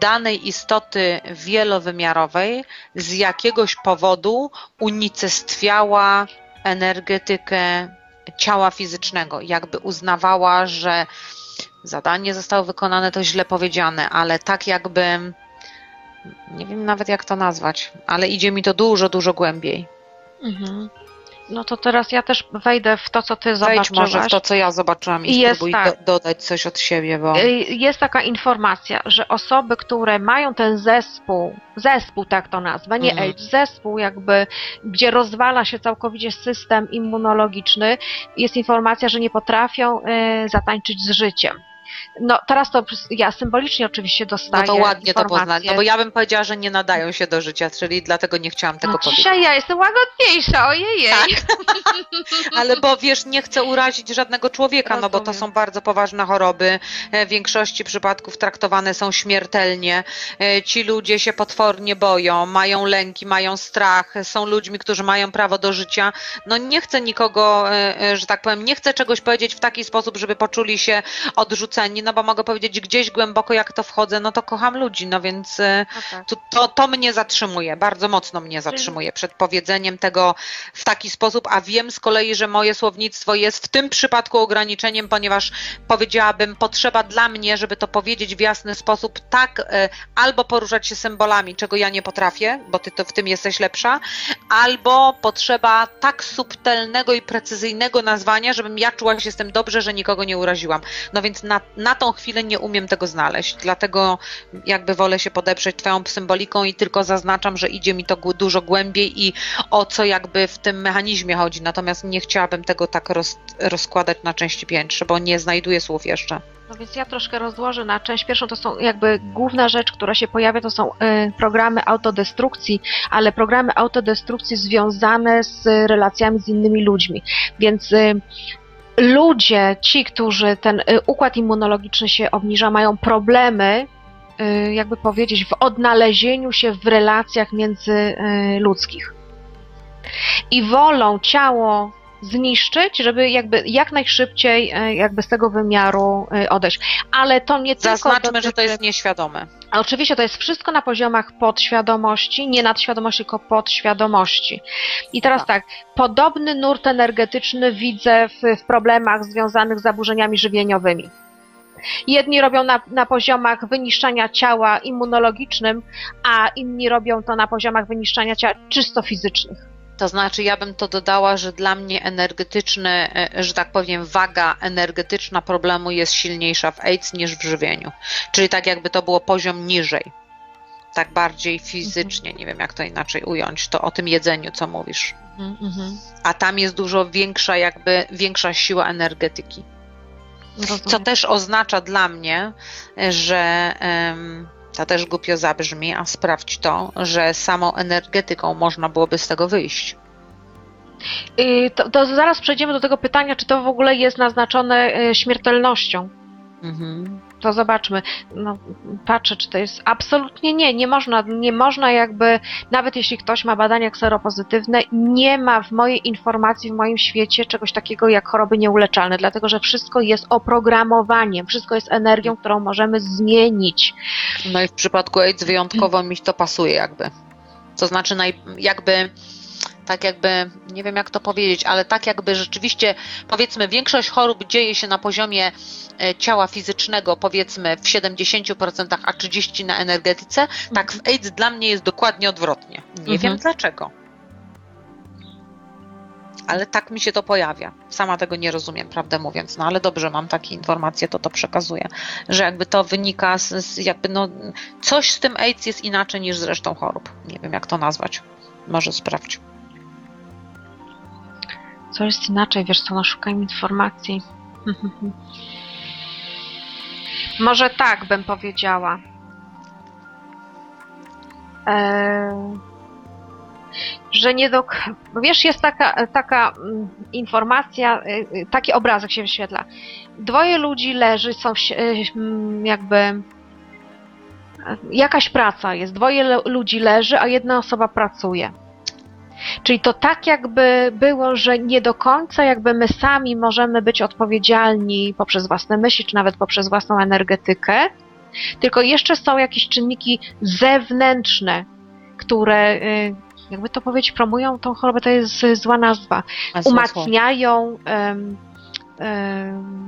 danej istoty wielowymiarowej z jakiegoś powodu unicestwiała energetykę ciała fizycznego, jakby uznawała, że zadanie zostało wykonane, to źle powiedziane, ale tak jakby nie wiem nawet jak to nazwać, ale idzie mi to dużo, dużo głębiej. Mhm. No to teraz ja też wejdę w to, co ty Wejdź zobaczyłaś. może w to, co ja zobaczyłam i, I spróbuj tak. do, dodać coś od siebie, bo Y, Jest taka informacja, że osoby, które mają ten zespół, zespół tak to nazwę, nie Mhm. AIDS, zespół jakby, gdzie rozwala się całkowicie system immunologiczny, jest informacja, że nie potrafią y, zatańczyć z życiem. No teraz to ja symbolicznie oczywiście no dostaję to ładnie to informacje. poznać, no bo ja bym powiedziała, że nie nadają się do życia, czyli dlatego nie chciałam tego no, powiedzieć. dzisiaj ja jestem łagodniejsza, ojej. Tak. Ale bo wiesz, nie chcę urazić żadnego człowieka, no bo to Rozumiem. są bardzo poważne choroby. E, W większości przypadków traktowane są śmiertelnie. E, Ci ludzie się potwornie boją, mają lęki, mają strach, są ludźmi, którzy mają prawo do życia. No nie chcę nikogo, e, że tak powiem, nie chcę czegoś powiedzieć w taki sposób, żeby poczuli się odrzuceni, no bo mogę powiedzieć gdzieś głęboko, jak to wchodzę, no to kocham ludzi, no więc e, No tak. to, to, to mnie zatrzymuje, bardzo mocno mnie zatrzymuje przed powiedzeniem tego w taki sposób, a wiem z kolei, że moje słownictwo jest w tym przypadku ograniczeniem, ponieważ powiedziałabym, potrzeba dla mnie, żeby to powiedzieć w jasny sposób, tak e, albo poruszać się symbolami, czego ja nie potrafię, bo ty to w tym jesteś lepsza, albo potrzeba tak subtelnego i precyzyjnego nazwania, żebym ja czuła się z tym dobrze, że nikogo nie uraziłam. No więc na, na tą chwilę nie umiem tego znaleźć, dlatego jakby wolę się podeprzeć twoją symboliką i tylko zaznaczam, że idzie mi to dużo głębiej i o co jakby w tym mechanizmie chodzi, natomiast nie chciałabym tego tak roz, rozkładać na części piętrze, bo nie znajduję słów jeszcze. No więc ja troszkę rozłożę na część pierwszą, to są jakby główna rzecz, która się pojawia, to są y, programy autodestrukcji, ale programy autodestrukcji związane z relacjami z innymi ludźmi. Więc y, ludzie, ci, którzy ten y, układ immunologiczny się obniża, mają problemy, y, jakby powiedzieć, w odnalezieniu się w relacjach międzyludzkich. I wolą ciało zniszczyć, żeby jakby jak najszybciej e, jakby z tego wymiaru e, odejść. Ale to nie tylko Zaznaczmy, dotyczy... że to jest nieświadome. A Oczywiście to jest wszystko na poziomach podświadomości, nie nadświadomości, tylko podświadomości. I teraz tak, podobny nurt energetyczny widzę w, w problemach związanych z zaburzeniami żywieniowymi. jedni robią na, na poziomach wyniszczania ciała immunologicznym, a inni robią to na poziomach wyniszczania ciała czysto fizycznych. To znaczy, ja bym to dodała, że dla mnie energetyczny, e, że tak powiem, waga energetyczna problemu jest silniejsza w AIDS niż w żywieniu. Czyli tak jakby to było poziom niżej. Tak bardziej fizycznie, nie wiem jak to inaczej ująć, to o tym jedzeniu, co mówisz. A tam jest dużo większa, jakby większa siła energetyki. Co też oznacza dla mnie, że em, to też głupio zabrzmi, a sprawdź to, że samą energetyką można byłoby z tego wyjść. Y, To, to zaraz przejdziemy do tego pytania, czy to w ogóle jest naznaczone y, śmiertelnością. Mhm. To zobaczmy. No, patrzę, czy to jest. Absolutnie nie. Nie można, nie można jakby, nawet jeśli ktoś ma badania kseropozytywne, nie ma w mojej informacji, w moim świecie czegoś takiego jak choroby nieuleczalne, dlatego że wszystko jest oprogramowaniem, wszystko jest energią, którą możemy zmienić. No i w przypadku AIDS wyjątkowo mi to pasuje jakby. To znaczy jakby tak jakby, nie wiem jak to powiedzieć, ale tak jakby rzeczywiście, powiedzmy, większość chorób dzieje się na poziomie e, ciała fizycznego, powiedzmy w 70%, a 30% na energetyce, tak w AIDS dla mnie jest dokładnie odwrotnie. Nie Mhm. wiem dlaczego. Ale tak mi się to pojawia. Sama tego nie rozumiem, prawdę mówiąc, no ale dobrze, mam takie informacje, to to przekazuję, że jakby to wynika z, z jakby no, coś z tym AIDS jest inaczej niż z resztą chorób. Nie wiem jak to nazwać. Może sprawdź. Co jest inaczej, wiesz co, no szukam informacji. Może tak bym powiedziała. Eee, że nie do. Wiesz, jest taka, taka mm, informacja, y, y, taki obrazek się wyświetla. Dwoje ludzi leży, są y, mm, jakby. e, Jakaś praca jest, dwoje ludzi leży, a jedna osoba pracuje. Czyli to tak jakby było, że nie do końca jakby my sami możemy być odpowiedzialni poprzez własne myśli, czy nawet poprzez własną energetykę, tylko jeszcze są jakieś czynniki zewnętrzne, które, y, jakby to powiedzieć, promują tą chorobę, to jest zła nazwa, umacniają, em, em,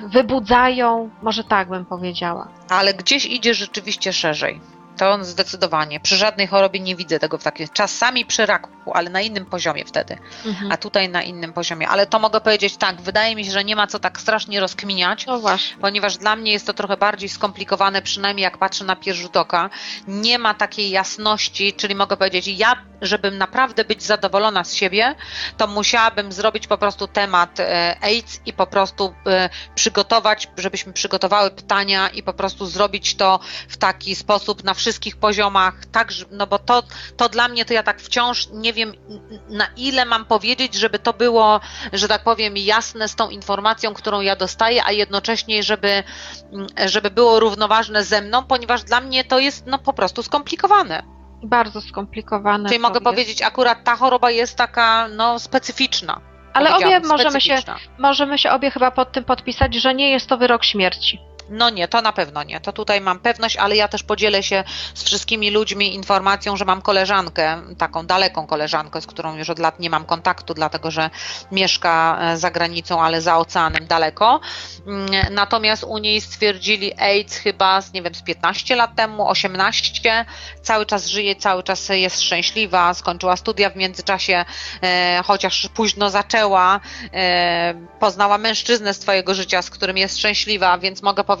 wybudzają, może tak bym powiedziała. Ale gdzieś idzie rzeczywiście szerzej. To on zdecydowanie. Przy żadnej chorobie nie widzę tego w takim. Czasami przy raku, ale na innym poziomie wtedy. A tutaj na innym poziomie. Ale to mogę powiedzieć tak, wydaje mi się, że nie ma co tak strasznie rozkminiać, No właśnie. ponieważ dla mnie jest to trochę bardziej skomplikowane, przynajmniej jak patrzę na pierwszy rzut oka. Nie ma takiej jasności, czyli mogę powiedzieć, ja, żebym naprawdę być zadowolona z siebie, to musiałabym zrobić po prostu temat e, AIDS i po prostu e, przygotować, żebyśmy przygotowały pytania i po prostu zrobić to w taki sposób na wszystkich poziomach, tak, no bo to, to dla mnie to ja tak wciąż nie wiem na ile mam powiedzieć, żeby to było, że tak powiem, jasne z tą informacją, którą ja dostaję, a jednocześnie, żeby, żeby było równoważne ze mną, ponieważ dla mnie to jest no po prostu skomplikowane. Bardzo skomplikowane. Czyli mogę jest. powiedzieć, akurat ta choroba jest taka no specyficzna. Ale obie możemy się, możemy się obie chyba pod tym podpisać, że nie jest to wyrok śmierci. No nie, to na pewno nie. To tutaj mam pewność, ale ja też podzielę się z wszystkimi ludźmi informacją, że mam koleżankę, taką daleką koleżankę, z którą już od lat nie mam kontaktu, dlatego że mieszka e, za granicą, ale za oceanem daleko. Mm, Natomiast u niej stwierdzili AIDS chyba, z, nie wiem, z 15 lat temu, 18. Cały czas żyje, cały czas jest szczęśliwa, skończyła studia w międzyczasie, e, chociaż późno zaczęła. E, poznała mężczyznę z twojego życia, z którym jest szczęśliwa, więc mogę powiedzieć,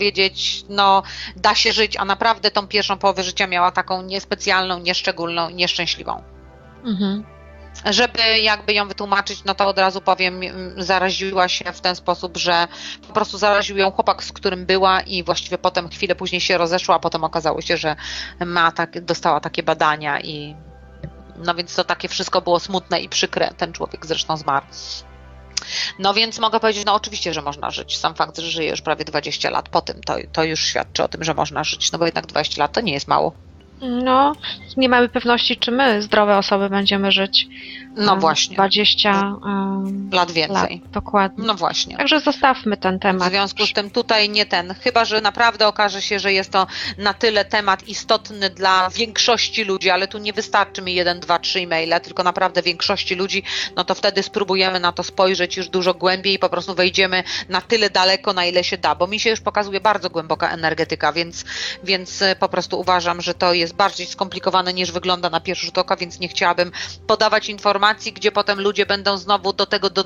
no da się żyć, a naprawdę tą pierwszą połowę życia miała taką niespecjalną, nieszczególną, nieszczęśliwą. Mhm. Żeby jakby ją wytłumaczyć, no to od razu powiem, zaraziła się w ten sposób, że po prostu zaraził ją chłopak, z którym była i właściwie potem chwilę później się rozeszła, a potem okazało się, że ma tak, dostała takie badania i no więc to takie wszystko było smutne i przykre. Ten człowiek zresztą zmarł. No więc mogę powiedzieć, no oczywiście, że można żyć. Sam fakt, że żyje już prawie 20 lat po tym, to, to już świadczy o tym, że można żyć, no bo jednak 20 lat to nie jest mało. No, nie mamy pewności, czy my, zdrowe osoby, będziemy żyć No e, właśnie, 20 em, lat lat. więcej. Dokładnie. No właśnie. Także zostawmy ten W temat. związku z tym tutaj nie ten, chyba że naprawdę okaże się, że jest to na tyle temat istotny dla większości ludzi, ale tu nie wystarczy mi jeden, dwa, trzy e-maile, tylko naprawdę większości ludzi, no to wtedy spróbujemy na to spojrzeć już dużo głębiej i po prostu wejdziemy na tyle daleko, na ile się da, bo mi się już pokazuje bardzo głęboka energetyka, więc, więc e, po prostu uważam, że to jest bardziej skomplikowane niż wygląda na pierwszy rzut oka, więc nie chciałabym podawać informacji, gdzie potem ludzie będą znowu do tego, do,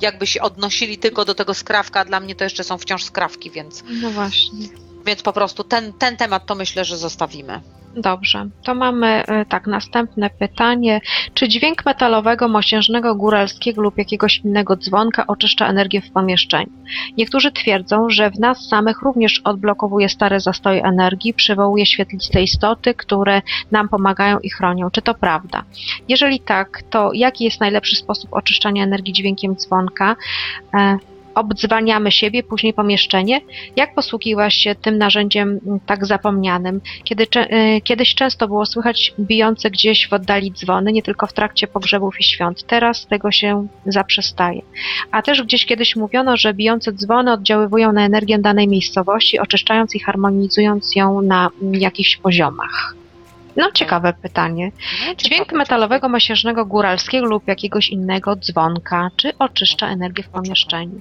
jakby się odnosili tylko do tego skrawka, dla mnie to jeszcze są wciąż skrawki, więc, No właśnie. Więc po prostu ten, ten temat to myślę, że zostawimy. Dobrze, to mamy e, tak, następne pytanie. Czy dźwięk metalowego, mosiężnego, góralskiego lub jakiegoś innego dzwonka oczyszcza energię w pomieszczeniu? Niektórzy twierdzą, że w nas samych również odblokowuje stare zastoje energii, przywołuje świetliste istoty, które nam pomagają i chronią. Czy to prawda? Jeżeli tak, to jaki jest najlepszy sposób oczyszczania energii dźwiękiem dzwonka? Obdzwaniamy siebie, później pomieszczenie. Jak posługiłaś się tym narzędziem tak zapomnianym? Kiedy, y, kiedyś często było słychać bijące gdzieś w oddali dzwony, nie tylko w trakcie pogrzebów i świąt. Teraz tego się zaprzestaje. A też gdzieś kiedyś mówiono, że bijące dzwony oddziaływują na energię danej miejscowości, oczyszczając i harmonizując ją na jakichś poziomach. No, ciekawe pytanie. No, Dźwięk metalowego, mosiężnego, góralskiego lub jakiegoś innego dzwonka, czy oczyszcza energię w pomieszczeniu?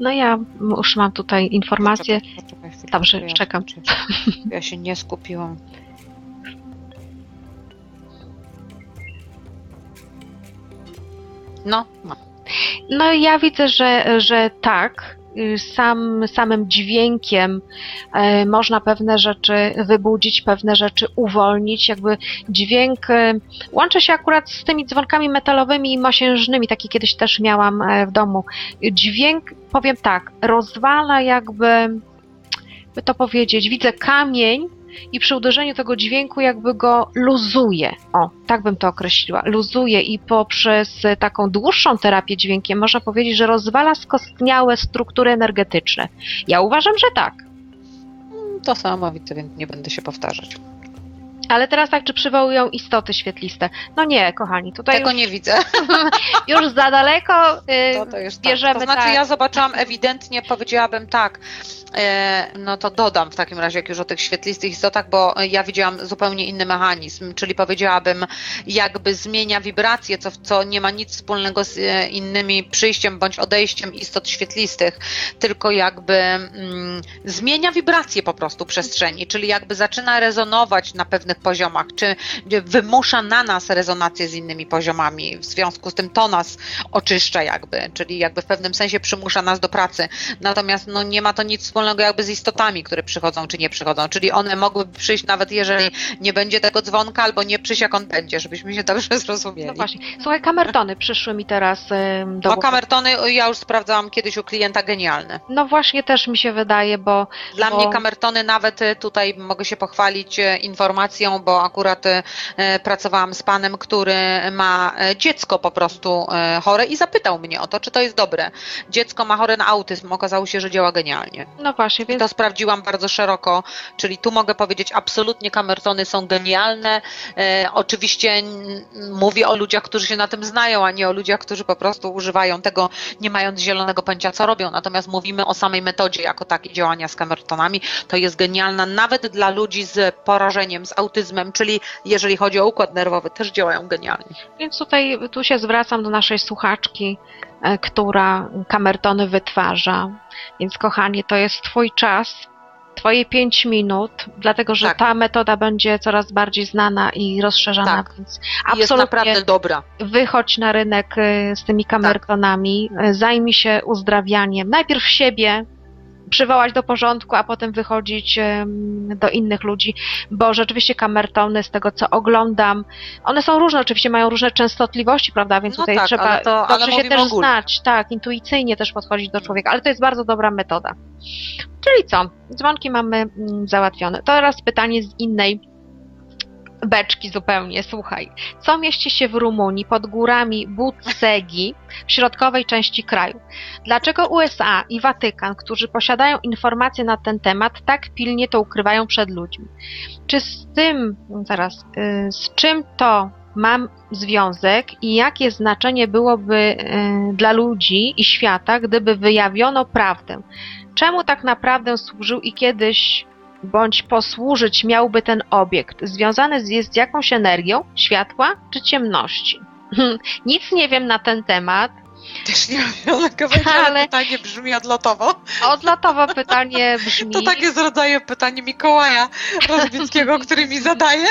No ja już mam tutaj informację. Poczekaj, Dobrze, ja czekam. Ja się nie skupiłam. No, no. No ja widzę, że, że tak. Sam, samym dźwiękiem e, można pewne rzeczy wybudzić, pewne rzeczy uwolnić. Jakby dźwięk e, łączy się akurat z tymi dzwonkami metalowymi i mosiężnymi, takie kiedyś też miałam e, w domu. Dźwięk, powiem tak, rozwala jakby, by to powiedzieć, widzę kamień i przy uderzeniu tego dźwięku jakby go luzuje. O, tak bym to określiła. Luzuje i poprzez e, taką dłuższą terapię dźwiękiem można powiedzieć, że rozwala skostniałe struktury energetyczne. Ja uważam, że tak. to samo widzę, więc nie będę się powtarzać. Ale teraz tak, czy przywołują istoty świetliste? No nie, kochani, tutaj Tego już, nie widzę. już za daleko y, To, to już tak. bierzemy To znaczy tak. ja zobaczyłam ewidentnie, powiedziałabym tak, e, no to dodam w takim razie, jak już o tych świetlistych istotach, bo ja widziałam zupełnie inny mechanizm, czyli powiedziałabym jakby zmienia wibracje, co, co nie ma nic wspólnego z e, innymi przyjściem bądź odejściem istot świetlistych, tylko jakby mm, zmienia wibracje po prostu przestrzeni, czyli jakby zaczyna rezonować na pewnych poziomach, czy wymusza na nas rezonację z innymi poziomami, w związku z tym to nas oczyszcza jakby, czyli jakby w pewnym sensie przymusza nas do pracy. Natomiast no, nie ma to nic wspólnego jakby z istotami, które przychodzą czy nie przychodzą, czyli one mogłyby przyjść nawet jeżeli nie będzie tego dzwonka, albo nie przyjść jak on będzie, żebyśmy się dobrze zrozumieli. No właśnie. Słuchaj, kamertony przyszły mi teraz do No kamertony ja już sprawdzałam kiedyś u klienta genialne. No właśnie też mi się wydaje, bo Dla Bo- mnie kamertony nawet y, tutaj mogę się pochwalić e, bo akurat e, pracowałam z panem, który ma e, dziecko po prostu e, chore i zapytał mnie o to, czy to jest dobre. Dziecko ma chore na autyzm, okazało się, że działa genialnie. no właśnie, I więc to sprawdziłam bardzo szeroko, czyli tu mogę powiedzieć, absolutnie kamertony są genialne. Oczywiście mówię o ludziach, którzy się na tym znają, a nie o ludziach, którzy po prostu używają tego, nie mając zielonego pojęcia, co robią. Natomiast mówimy o samej metodzie jako takiej działania z kamertonami. To jest genialna nawet dla ludzi z porażeniem, z autyzmem, czyli jeżeli chodzi o układ nerwowy, też działają genialnie. Więc tutaj tu się zwracam do naszej słuchaczki, e, która kamertony wytwarza. Więc kochanie, to jest Twój czas, Twoje 5 minut, dlatego że Tak. ta metoda będzie coraz bardziej znana i rozszerzana, Tak. więc I jest absolutnie naprawdę dobra. wychodź na rynek e, z tymi kamertonami, e, zajmij się uzdrawianiem. Najpierw siebie, przywołać do porządku, a potem wychodzić do innych ludzi, bo rzeczywiście kamertony, z tego co oglądam, one są różne, oczywiście mają różne częstotliwości, prawda, więc No tutaj tak, trzeba ale to- ale dobrze się też ogólnie. znać, tak, intuicyjnie też podchodzić do człowieka, ale to jest bardzo dobra metoda. Czyli co? Dzwonki mamy mm, załatwione. Teraz pytanie z innej beczki zupełnie, słuchaj. Co mieści się w Rumunii pod górami Bucegi w środkowej części kraju? Dlaczego USA i Watykan, którzy posiadają informacje na ten temat, tak pilnie to ukrywają przed ludźmi? Czy z tym, zaraz, y, z czym to mam związek i jakie znaczenie byłoby y, dla ludzi i świata, gdyby wyjawiono prawdę? Czemu tak naprawdę służył i kiedyś bądź posłużyć miałby ten obiekt? Związany jest z jakąś energią, światła czy ciemności? Nic nie wiem na ten temat. Też nie wiem, ale Ale- pytanie brzmi odlotowo. Odlotowo pytanie brzmi. To takie z rodzaju pytanie Mikołaja Rozbickiego, który mi zadaje.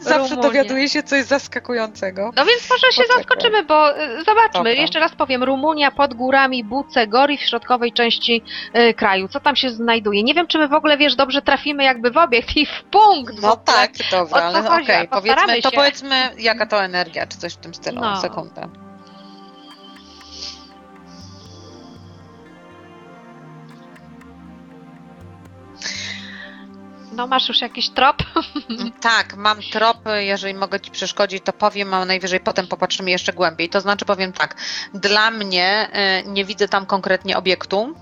Zawsze dowiaduje się coś zaskakującego. No więc może się Poczekaj. zaskoczymy, bo y, zobaczmy, Dobra. jeszcze raz powiem, Rumunia pod górami Buce Gori w środkowej części y, kraju. Co tam się znajduje? Nie wiem, czy my w ogóle, wiesz, dobrze trafimy jakby w obiekt i w punkt. No tak, dobra, o co ale chodzi? okej, postaramy powiedzmy, to powiedzmy jaka to energia, czy coś w tym stylu, No. sekundę. No masz już jakiś trop? Tak, mam tropy, jeżeli mogę Ci przeszkodzić, to powiem, a najwyżej potem popatrzymy jeszcze głębiej. To znaczy powiem tak, dla mnie e, nie widzę tam konkretnie obiektu,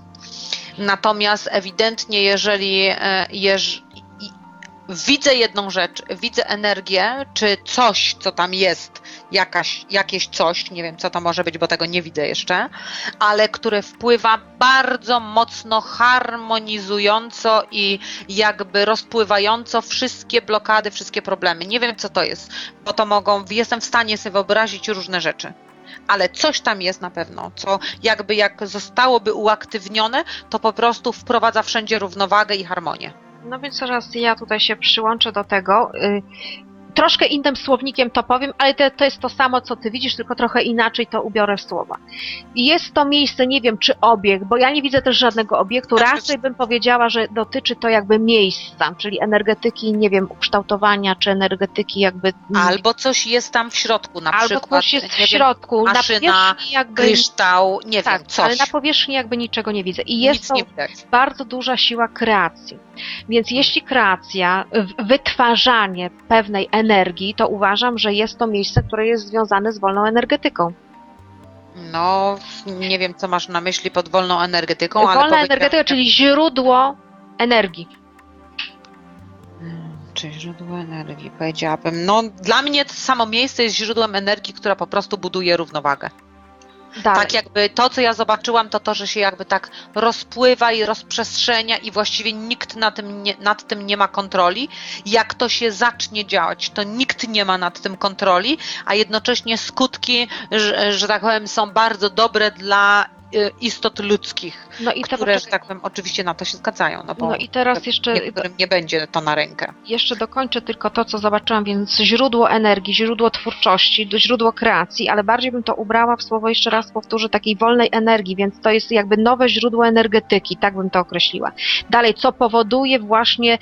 natomiast ewidentnie jeżeli e, jeż, i- widzę jedną rzecz, widzę energię, czy coś, co tam jest, jakaś, jakieś coś, nie wiem co to może być, bo tego nie widzę jeszcze, ale które wpływa bardzo mocno harmonizująco i jakby rozpływająco wszystkie blokady, wszystkie problemy. Nie wiem, co to jest, bo to mogą, jestem w stanie sobie wyobrazić różne rzeczy. Ale coś tam jest na pewno, co jakby jak zostałoby uaktywnione, to po prostu wprowadza wszędzie równowagę i harmonię. No więc teraz ja tutaj się przyłączę do tego. Troszkę innym słownikiem to powiem, ale to, to jest to samo, co ty widzisz, tylko trochę inaczej to ubiorę w słowa. Jest to miejsce, nie wiem, czy obiekt, bo ja nie widzę też żadnego obiektu. Znaczy- Raczej bym powiedziała, że dotyczy to jakby miejsca, czyli energetyki, nie wiem, ukształtowania, czy energetyki jakby... Albo coś jest tam w środku, na albo przykład coś jest w wiem, środku, na maszyna, powierzchni jakby... kryształ, nie tak, wiem, coś. ale na powierzchni jakby niczego nie widzę. I jest Nic to bardzo duża siła kreacji. Więc jeśli kreacja, wytwarzanie pewnej energii, to uważam, że jest to miejsce, które jest związane z wolną energetyką. No, nie wiem, co masz na myśli pod wolną energetyką, ale Wolna energetyka, czyli źródło energii. Hmm, Czy źródło energii, powiedziałabym. No, dla mnie to samo miejsce jest źródłem energii, która po prostu buduje równowagę. Dalej. Tak jakby to, co ja zobaczyłam, to to, że się jakby tak rozpływa i rozprzestrzenia i właściwie nikt na tym nie, nad tym nie ma kontroli. Jak to się zacznie działać, to nikt nie ma nad tym kontroli, a jednocześnie skutki, że, że tak powiem, są bardzo dobre dla istot ludzkich, no i, te, które, że tak powiem, oczywiście na to się zgadzają, no bo no i teraz jeszcze, niektórym nie będzie to na rękę. jeszcze dokończę tylko to, co zobaczyłam, więc źródło energii, źródło twórczości, źródło kreacji, ale bardziej bym to ubrała w słowo, jeszcze raz powtórzę, takiej wolnej energii, więc to jest jakby nowe źródło energetyki, tak bym to określiła. Dalej, co powoduje właśnie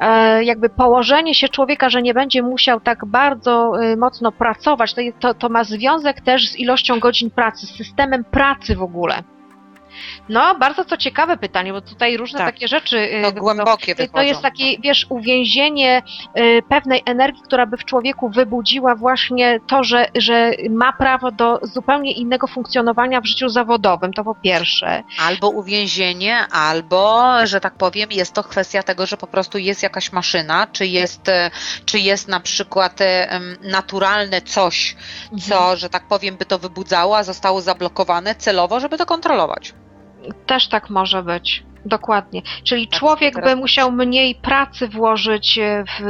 e, jakby położenie się człowieka, że nie będzie musiał tak bardzo e, mocno pracować, to, to, to ma związek też z ilością godzin pracy, z systemem pracy w ogóle. kuulee. No, bardzo to ciekawe pytanie, bo tutaj różne Tak. takie rzeczy. e, No, głębokie to wychodzą. jest takie, wiesz, uwięzienie y, pewnej energii, która by w człowieku wybudziła właśnie to, że, że ma prawo do zupełnie innego funkcjonowania w życiu zawodowym, to po pierwsze. Albo uwięzienie, albo, że tak powiem, jest to kwestia tego, że po prostu jest jakaś maszyna, czy jest, e, czy jest na przykład naturalne coś, co, że tak powiem, by to wybudzało, a zostało zablokowane celowo, żeby to kontrolować. Też tak może być. Dokładnie. Czyli Tak, człowiek teraz- by musiał mniej pracy włożyć w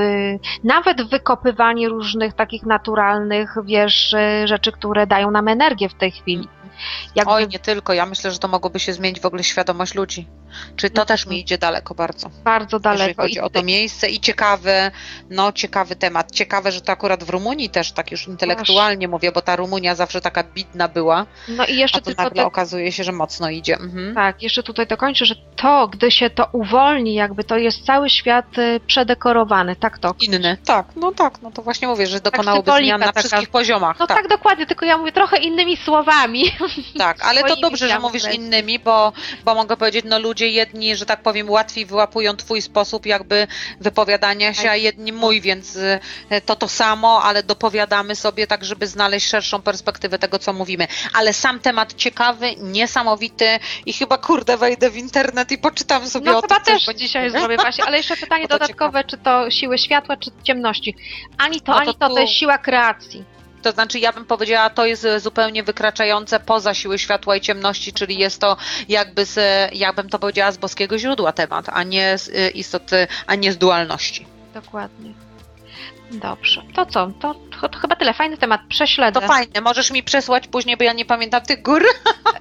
nawet w wykopywanie różnych takich naturalnych, wiesz, rzeczy, które dają nam energię w tej chwili. Jakby Oj, nie tylko. Ja myślę, że to mogłoby się zmienić w ogóle świadomość ludzi. Czy to też mi idzie daleko bardzo. bardzo Jeżeli daleko. chodzi o to miejsce i ciekawy, no ciekawy temat. Ciekawe, że to akurat w Rumunii też tak już intelektualnie mówię, bo ta Rumunia zawsze taka bidna była, No i jeszcze a tylko nagle te, okazuje się, że mocno idzie. Mhm. Tak, jeszcze tutaj dokończę, że to, gdy się to uwolni, jakby to jest cały świat y, przedekorowany, tak to. Inny. Tak, no tak, no to właśnie mówię, że dokonałoby symbolika zmian na taka. wszystkich poziomach. No tak. tak. dokładnie, tylko ja mówię trochę innymi słowami, Tak, ale to dobrze, że mówisz innymi, bo, bo mogę powiedzieć, no ludzie jedni, że tak powiem, łatwiej wyłapują twój sposób jakby wypowiadania się, a jedni mój, więc y, to to samo, ale dopowiadamy sobie tak, żeby znaleźć szerszą perspektywę tego, co mówimy. Ale sam temat ciekawy, niesamowity i chyba kurde wejdę w internet i poczytam sobie No o chyba tym, też coś, bo- dzisiaj zrobię właśnie, ale jeszcze pytanie to dodatkowe, czy to siły światła, czy ciemności. Ani to, No to ani to, tu- to jest siła kreacji. To znaczy, ja bym powiedziała, to jest zupełnie wykraczające poza siły światła i ciemności, czyli jest to jakby z, jakbym to powiedziała, z boskiego źródła temat, a nie z e, istoty, a nie z dualności. Dokładnie. Dobrze. To co? To, to, to chyba tyle. Fajny temat. Prześledzę. To fajne, możesz mi przesłać później, bo ja nie pamiętam tych gór,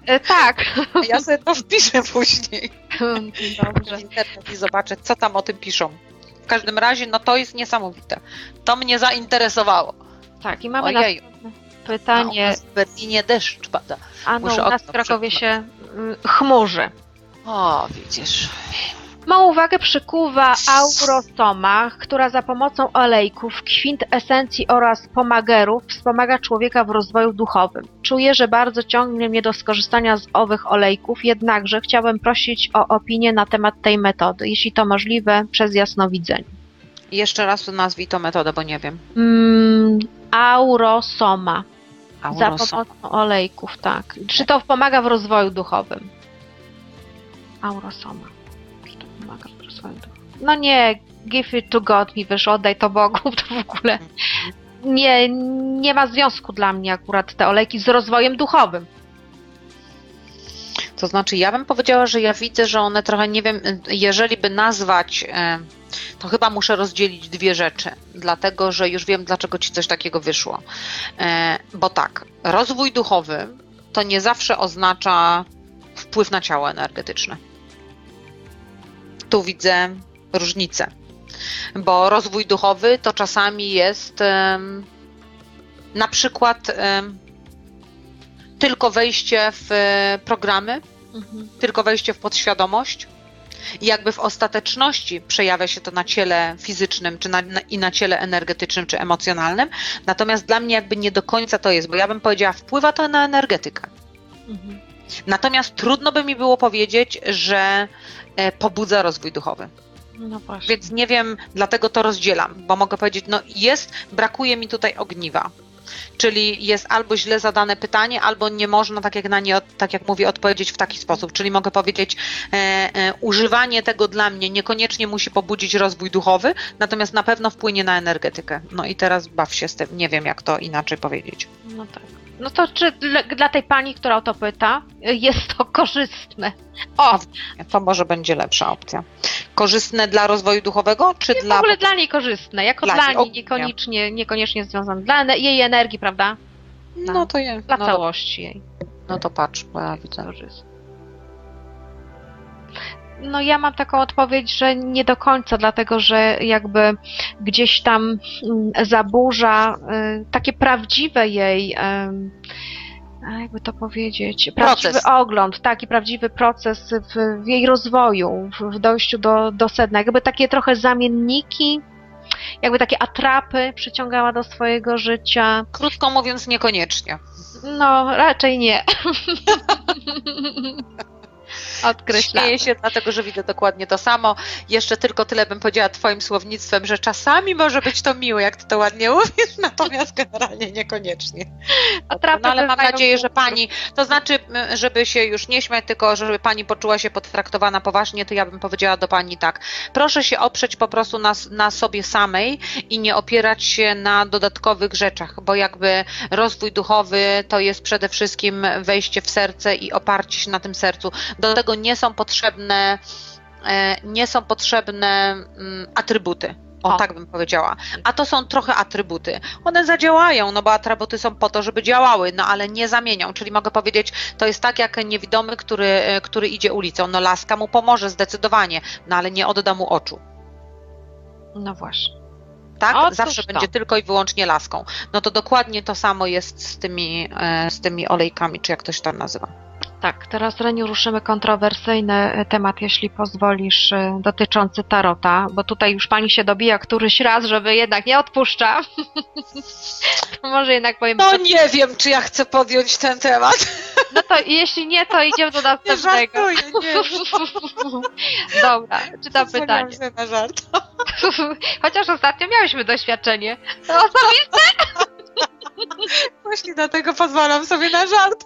E, tak. ja sobie to wpiszę później Dobrze. w internet i zobaczę, co tam o tym piszą. W każdym razie, no to jest niesamowite. To mnie zainteresowało. Tak, i mamy Ojej, następne a u pytanie. nas w Berlinie deszcz pada. A no, muszę u nas w Krakowie się mm, chmurzy. O, widzisz. Małą uwagę przykuwa aurosoma, która za pomocą olejków, kwintesencji oraz pomagerów wspomaga człowieka w rozwoju duchowym. Czuję, że bardzo ciągnie mnie do skorzystania z owych olejków, jednakże chciałbym prosić o opinię na temat tej metody, jeśli to możliwe, przez jasnowidzenie. Jeszcze raz nazwij tą metodę, bo nie wiem. Mm, aurosoma. Za Aurosom. pomocą olejków, tak. Czy to pomaga w rozwoju duchowym? Aurosoma. Czy to pomaga w rozwoju duchowym? No nie, give it to God mi wyszło, oddaj to Bogu, to w ogóle nie, nie ma związku dla mnie akurat te olejki z rozwojem duchowym. To znaczy, ja bym powiedziała, że ja widzę, że one trochę, nie wiem, jeżeli by nazwać, e, to chyba muszę rozdzielić dwie rzeczy, dlatego że już wiem, dlaczego ci coś takiego wyszło. E, Bo tak, rozwój duchowy to nie zawsze oznacza wpływ na ciało energetyczne. Tu widzę różnicę, bo rozwój duchowy to czasami jest na przykład tylko wejście w e, programy, tylko wejście w podświadomość. I jakby w ostateczności przejawia się to na ciele fizycznym, czy na, na, i na ciele energetycznym, czy emocjonalnym. Natomiast dla mnie jakby nie do końca to jest, bo ja bym powiedziała, wpływa to na energetykę. Mhm. Natomiast trudno by mi było powiedzieć, że e, pobudza rozwój duchowy. No. Więc nie wiem, dlatego to rozdzielam, bo mogę powiedzieć, no jest, brakuje mi tutaj ogniwa. Czyli jest albo źle zadane pytanie, albo nie można, tak jak na nie, tak jak mówię, odpowiedzieć w taki sposób. Czyli mogę powiedzieć, e, e, używanie tego dla mnie niekoniecznie musi pobudzić rozwój duchowy, natomiast na pewno wpłynie na energetykę. No i teraz baw się z tym, nie wiem jak to inaczej powiedzieć. No tak. No to czy dla, dla tej pani, która o to pyta, jest to korzystne? O, To może będzie lepsza opcja. Korzystne dla rozwoju duchowego, czy w dla... ogóle dla niej korzystne, jako Dla dla, niej, niekoniecznie, niekoniecznie związane. Dla jej energii, prawda? No to je. Dla No, całości jej. no to patrz, bo ja widzę. korzystne. No ja mam taką odpowiedź, że nie do końca, dlatego że jakby gdzieś tam mm, zaburza y, takie prawdziwe jej, a jakby to powiedzieć, prawdziwy Proces. ogląd, taki prawdziwy proces w, w jej rozwoju, w, w dojściu do, do sedna. Jakby takie trochę zamienniki, jakby takie atrapy przyciągała do swojego życia. Krótko mówiąc, niekoniecznie. No, raczej nie. Odkreślam. Śmieję się, dlatego że widzę dokładnie to samo. Jeszcze tylko tyle bym powiedziała Twoim słownictwem, że czasami może być to miłe, jak Ty to ładnie mówisz, natomiast generalnie niekoniecznie. Atrapy No ale mam nadzieję, że Pani, to znaczy, żeby się już nie śmiać, tylko żeby Pani poczuła się potraktowana poważnie, to ja bym powiedziała do Pani tak. Proszę się oprzeć po prostu na, na sobie samej i nie opierać się na dodatkowych rzeczach, bo jakby rozwój duchowy to jest przede wszystkim wejście w serce i oparcie się na tym sercu. Do tego nie są potrzebne, e, nie są potrzebne mm, atrybuty. O, O. tak bym powiedziała. A to są trochę atrybuty. One zadziałają, no bo atrybuty są po to, żeby działały, no ale nie zamienią. Czyli mogę powiedzieć, to jest tak jak niewidomy, który, e, który idzie ulicą. No laska mu pomoże zdecydowanie, no ale nie odda mu oczu. No właśnie. Tak? Otóż Zawsze to. będzie tylko i wyłącznie laską. No to dokładnie to samo jest z tymi, e, z tymi olejkami, czy jak to się tam nazywa. Tak, teraz Reniu ruszymy kontrowersyjny e, temat, jeśli pozwolisz, e, dotyczący tarota, bo tutaj już pani się dobija któryś raz, żeby jednak nie odpuszcza. to może jednak powiem. No nie wiem, czy ja chcę podjąć ten temat. No to jeśli nie, to idziemy do Nie następnego. żartuję, nie. Dobra, czytam Pozwoliłam pytanie. na żart. Chociaż ostatnio miałyśmy doświadczenie. Osobiste. Właśnie dlatego pozwalam sobie na żart.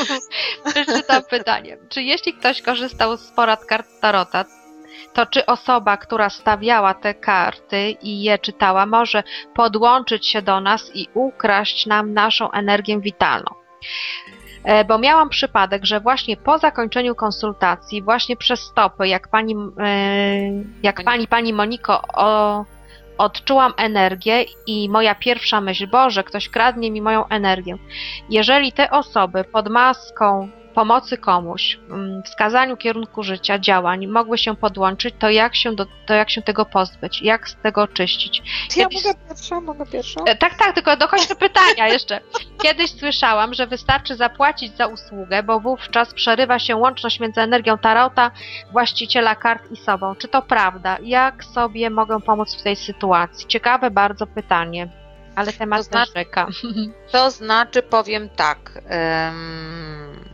Przeczytam pytanie. Czy jeśli ktoś korzystał z porad kart Tarota, to czy osoba, która stawiała te karty i je czytała, może podłączyć się do nas i ukraść nam naszą energię witalną? E, Bo miałam przypadek, że właśnie po zakończeniu konsultacji, właśnie przez stopy, jak pani, e, jak pani, pani Moniko, o, odczułam energię i moja pierwsza myśl, Boże, ktoś kradnie mi moją energię. Jeżeli te osoby pod maską pomocy komuś, mm, wskazaniu kierunku życia, działań mogły się podłączyć, to jak się, do, to jak się tego pozbyć? Jak z tego czyścić? Ja Kiedyś- mogę pierwsza, mogę pierwsza. E, Tak, tak, tylko dokończę pytania jeszcze. Kiedyś słyszałam, że wystarczy zapłacić za usługę, bo wówczas przerywa się łączność między energią tarota, właściciela kart i sobą. Czy to prawda? Jak sobie mogę pomóc w tej sytuacji? Ciekawe bardzo pytanie, ale temat To znaczy-. To znaczy, powiem tak. em,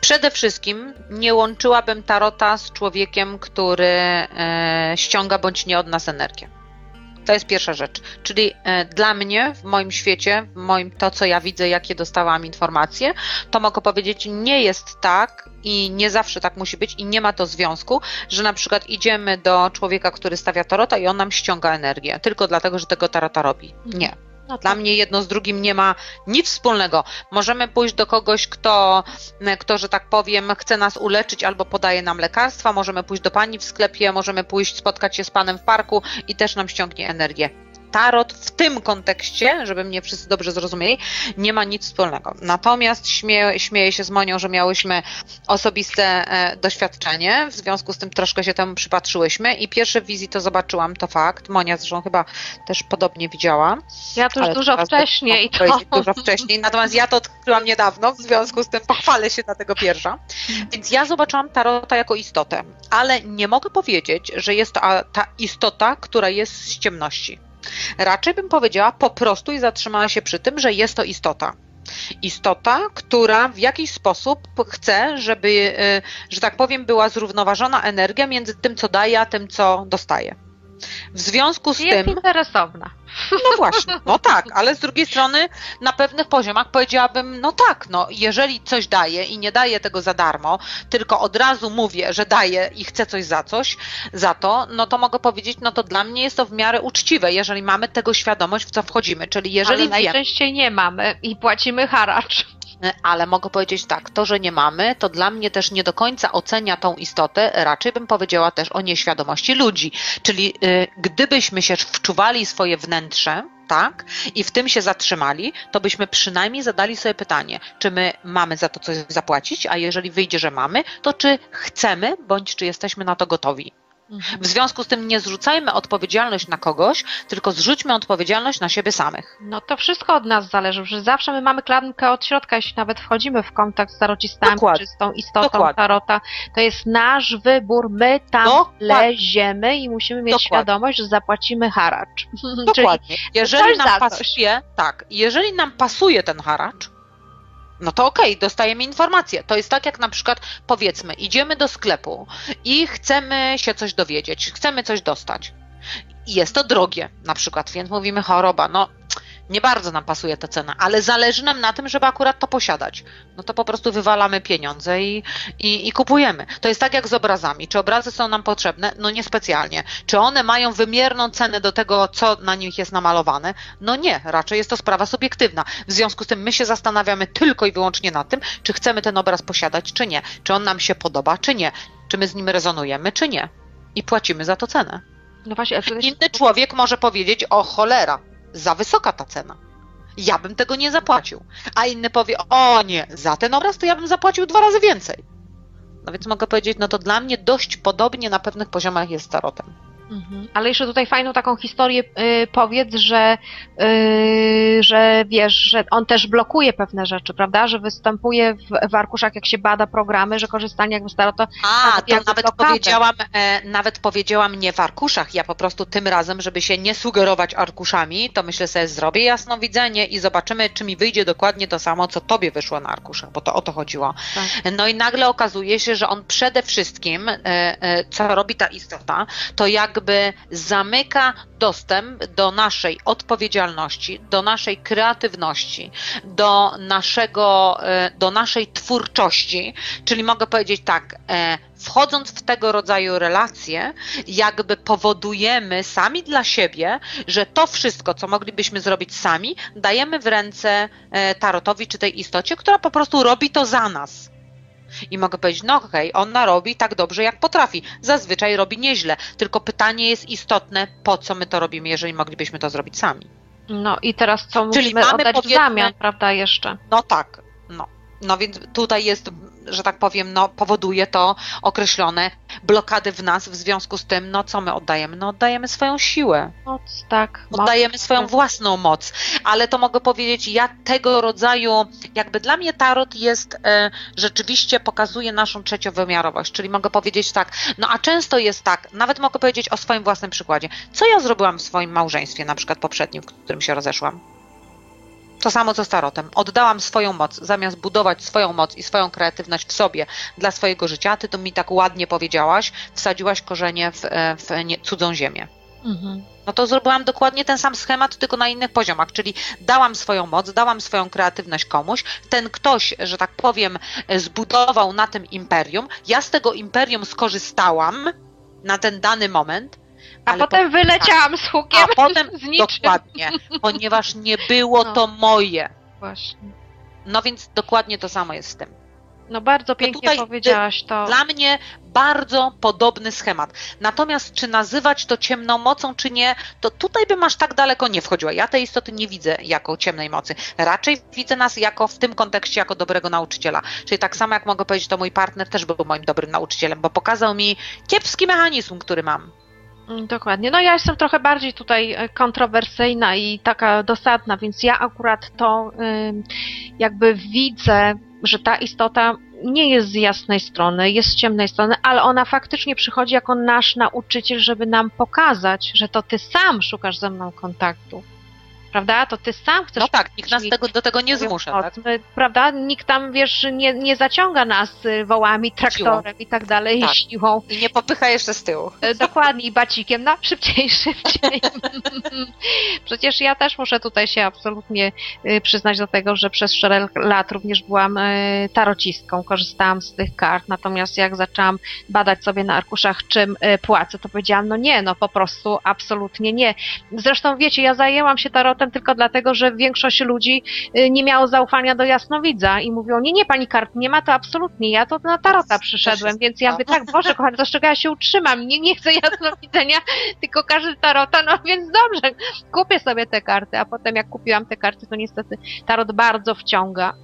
przede wszystkim nie łączyłabym tarota z człowiekiem, który e, ściąga bądź nie od nas energię. To jest pierwsza rzecz. Czyli e, dla mnie, w moim świecie, w moim to, co ja widzę, jakie dostałam informacje, to mogę powiedzieć, nie jest tak i nie zawsze tak musi być i nie ma to związku, że na przykład idziemy do człowieka, który stawia tarota i on nam ściąga energię, tylko dlatego, że tego tarota robi. Nie. No Dla mnie jedno z drugim nie ma nic wspólnego. Możemy pójść do kogoś, kto, kto, że tak powiem, chce nas uleczyć albo podaje nam lekarstwa, możemy pójść do pani w sklepie, możemy pójść spotkać się z panem w parku i też nam ściągnie energię. Tarot w tym kontekście, żeby mnie wszyscy dobrze zrozumieli, nie ma nic wspólnego. Natomiast śmieję, śmieję się z Monią, że miałyśmy osobiste e, doświadczenie, w związku z tym troszkę się temu przypatrzyłyśmy i pierwsze wizji to zobaczyłam, to fakt. Monia zresztą chyba też podobnie widziała. Ja to już dużo wcześniej. to powiedzieć Dużo wcześniej, natomiast ja to odkryłam niedawno, w związku z tym pochwalę się dlatego pierwsza. Więc ja zobaczyłam tarota jako istotę, ale nie mogę powiedzieć, że jest to ta istota, która jest z ciemności. Raczej bym powiedziała po prostu i zatrzymała się przy tym, że jest to istota. Istota, która w jakiś sposób chce, żeby, y, że tak powiem, była zrównoważona energia między tym, co daje, a tym, co dostaje. W związku z Jest tym. interesowna. No właśnie, no tak, ale z drugiej strony na pewnych poziomach powiedziałabym, no tak, no jeżeli coś daję i nie daję tego za darmo, tylko od razu mówię, że daję i chcę coś za coś, za to, no to mogę powiedzieć, no to dla mnie jest to w miarę uczciwe, jeżeli mamy tego świadomość, w co wchodzimy, czyli jeżeli ale wiem, najczęściej nie mamy i płacimy haracz. Ale mogę powiedzieć tak, to, że nie mamy, to dla mnie też nie do końca ocenia tą istotę, raczej bym powiedziała też o nieświadomości ludzi. Czyli y, gdybyśmy się wczuwali swoje wnętrze, tak, i w tym się zatrzymali, to byśmy przynajmniej zadali sobie pytanie, czy my mamy za to coś zapłacić, a jeżeli wyjdzie, że mamy, to czy chcemy, bądź czy jesteśmy na to gotowi. W związku z tym nie zrzucajmy odpowiedzialność na kogoś, tylko zrzućmy odpowiedzialność na siebie samych. No to wszystko od nas zależy, że zawsze my mamy klamkę od środka, jeśli nawet wchodzimy w kontakt z tarocistami, Dokładnie. czy z tą istotą Dokładnie. tarota, to jest nasz wybór, my tam Dokładnie. leziemy i musimy mieć Dokładnie. świadomość, że zapłacimy haracz. Czyli Dokładnie. Jeżeli coś nam pasuje, tak, jeżeli nam pasuje ten haracz, no to okej, dostajemy informację. To jest tak jak na przykład powiedzmy, idziemy do sklepu i chcemy się coś dowiedzieć, chcemy coś dostać. Jest to drogie, na przykład, więc mówimy choroba, no nie bardzo nam pasuje ta cena, ale zależy nam na tym, żeby akurat to posiadać. No to po prostu wywalamy pieniądze i, i, i kupujemy. To jest tak jak z obrazami. Czy obrazy są nam potrzebne? No niespecjalnie. Czy one mają wymierną cenę do tego, co na nich jest namalowane? No nie, raczej jest to sprawa subiektywna. W związku z tym my się zastanawiamy tylko i wyłącznie nad tym, czy chcemy ten obraz posiadać, czy nie. Czy on nam się podoba, czy nie. Czy my z nim rezonujemy, czy nie. I płacimy za to cenę. no właśnie, Inny człowiek może powiedzieć, o cholera, za wysoka ta cena. Ja bym tego nie zapłacił. A inny powie, o nie, za ten obraz to ja bym zapłacił dwa razy więcej. No więc mogę powiedzieć, no to dla mnie dość podobnie na pewnych poziomach jest z tarotem. Mhm. Ale jeszcze tutaj fajną taką historię y, powiedz, że, y, że wiesz, że on też blokuje pewne rzeczy, prawda? Że występuje w, w arkuszach, jak się bada programy, że korzystanie jakby staro to A, to nawet blokadę. powiedziałam, e, nawet powiedziałam nie w arkuszach. Ja po prostu tym razem, żeby się nie sugerować arkuszami, to myślę sobie, zrobię jasnowidzenie i zobaczymy, czy mi wyjdzie dokładnie to samo, co tobie wyszło na arkuszach, bo to o to chodziło. Tak. No i nagle okazuje się, że on przede wszystkim, e, e, co robi ta istota, to jakby zamyka dostęp do naszej odpowiedzialności, do naszej kreatywności, do naszego, e, do naszej twórczości, czyli mogę powiedzieć tak, e, wchodząc w tego rodzaju relacje, jakby powodujemy sami dla siebie, że to wszystko, co moglibyśmy zrobić sami, dajemy w ręce e, tarotowi czy tej istocie, która po prostu robi to za nas. I mogę powiedzieć, no okej, ona robi tak dobrze, jak potrafi. Zazwyczaj robi nieźle. Tylko pytanie jest istotne, po co my to robimy, jeżeli moglibyśmy to zrobić sami. No i teraz co Czyli musimy mamy, oddać w zamian, prawda, jeszcze? No tak, no. No więc tutaj jest, że tak powiem, no powoduje to określone blokady w nas, w związku z tym, no co my oddajemy? No oddajemy swoją siłę, Moc, tak. Moc. oddajemy swoją tak. własną moc, ale to mogę powiedzieć, ja tego rodzaju, jakby dla mnie tarot jest, e, rzeczywiście pokazuje naszą trzeciowymiarowość, czyli mogę powiedzieć tak, no a często jest tak, nawet mogę powiedzieć o swoim własnym przykładzie, co ja zrobiłam w swoim małżeństwie, na przykład poprzednim, w którym się rozeszłam? To samo co z tarotem. Oddałam swoją moc, zamiast budować swoją moc i swoją kreatywność w sobie dla swojego życia. Ty to mi tak ładnie powiedziałaś, wsadziłaś korzenie w, e, w nie, cudzą ziemię. Mhm. No to zrobiłam dokładnie ten sam schemat, tylko na innych poziomach, czyli dałam swoją moc, dałam swoją kreatywność komuś, ten ktoś, że tak powiem, e, zbudował na tym imperium, ja z tego imperium skorzystałam na ten dany moment, A ale potem wyleciałam z hukiem. a potem z niczym. dokładnie, ponieważ nie było No. to moje. Właśnie. No więc dokładnie to samo jest z tym. No bardzo pięknie tutaj, powiedziałaś to. Dla mnie bardzo podobny schemat. Natomiast czy nazywać to ciemną mocą, czy nie, to tutaj bym aż tak daleko nie wchodziła. Ja tej istoty nie widzę jako ciemnej mocy. Raczej widzę nas jako w tym kontekście jako dobrego nauczyciela. Czyli tak samo jak mogę powiedzieć, to mój partner też był moim dobrym nauczycielem, bo pokazał mi kiepski mechanizm, który mam. Mm, Dokładnie. No ja jestem trochę bardziej tutaj e, kontrowersyjna i taka dosadna, więc ja akurat to jakby widzę, że ta istota nie jest z jasnej strony, jest z ciemnej strony, ale ona faktycznie przychodzi jako nasz nauczyciel, żeby nam pokazać, że to ty sam szukasz ze mną kontaktu. Prawda? To ty sam chcesz No tak, nikt nas tego, do tego nie zmusza. moc. Tak? Prawda? Nikt tam, wiesz, nie, nie zaciąga nas y, wołami, traktorem i tak dalej, Tak. siłą. I nie popycha jeszcze z tyłu. E, Dokładnie, i bacikiem, no szybciej, szybciej. Przecież ja też muszę tutaj się absolutnie y, przyznać do tego, że przez szereg lat również byłam y, tarocistką, korzystałam z tych kart, natomiast jak zaczęłam badać sobie na arkuszach, czym y, płacę, to powiedziałam, no nie, no po prostu absolutnie nie. Zresztą wiecie, ja zajęłam się tarotem tylko dlatego, że większość ludzi y, nie miało zaufania do jasnowidza i mówią, nie, nie, pani kart nie ma, to absolutnie, ja to na tarota przyszedłem, więc ja mówię, tak, Boże kochany, to z czego ja się utrzymam, nie, nie chcę jasnowidzenia, tylko każdy tarota, no więc dobrze, kupię sobie te karty, a potem jak kupiłam te karty, to niestety tarot bardzo wciąga.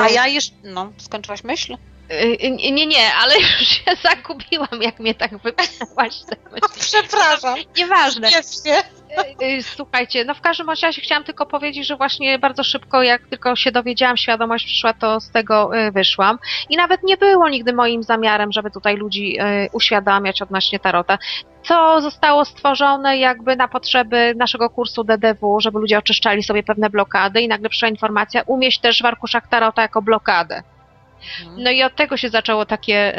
A ja jeszcze. No, skończyłaś myśl? E, Nie, nie, ale już się zagubiłam, jak mnie tak wypytałaś. myśli. Przepraszam. Nieważne. Jest Y, y, Słuchajcie, no w każdym razie chciałam tylko powiedzieć, że właśnie bardzo szybko, jak tylko się dowiedziałam, świadomość przyszła, to z tego y, wyszłam. I nawet nie było nigdy moim zamiarem, żeby tutaj ludzi y, uświadamiać odnośnie tarota. Co zostało stworzone jakby na potrzeby naszego kursu DDW, żeby ludzie oczyszczali sobie pewne blokady i nagle przyszła informacja, umieść też w arkuszach tarota jako blokadę. No i od tego się zaczęło takie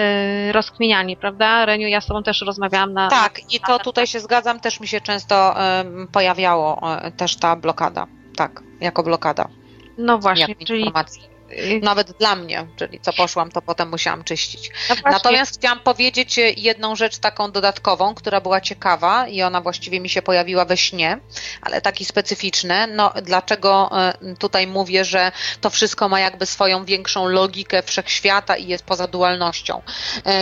y, rozkminianie, prawda? Reniu, ja z tobą też rozmawiałam na... Tak, i to tutaj się zgadzam, też mi się często em, pojawiało e, też ta blokada. Tak, jako blokada. No właśnie, czyli... informacji. Y, Nawet dla mnie, czyli co poszłam, to potem musiałam czyścić. no Natomiast chciałam powiedzieć e, jedną rzecz taką dodatkową, która była ciekawa i ona właściwie mi się pojawiła we śnie, ale taki specyficzny. No, dlaczego e, tutaj mówię, że to wszystko ma jakby swoją większą logikę wszechświata i jest poza dualnością?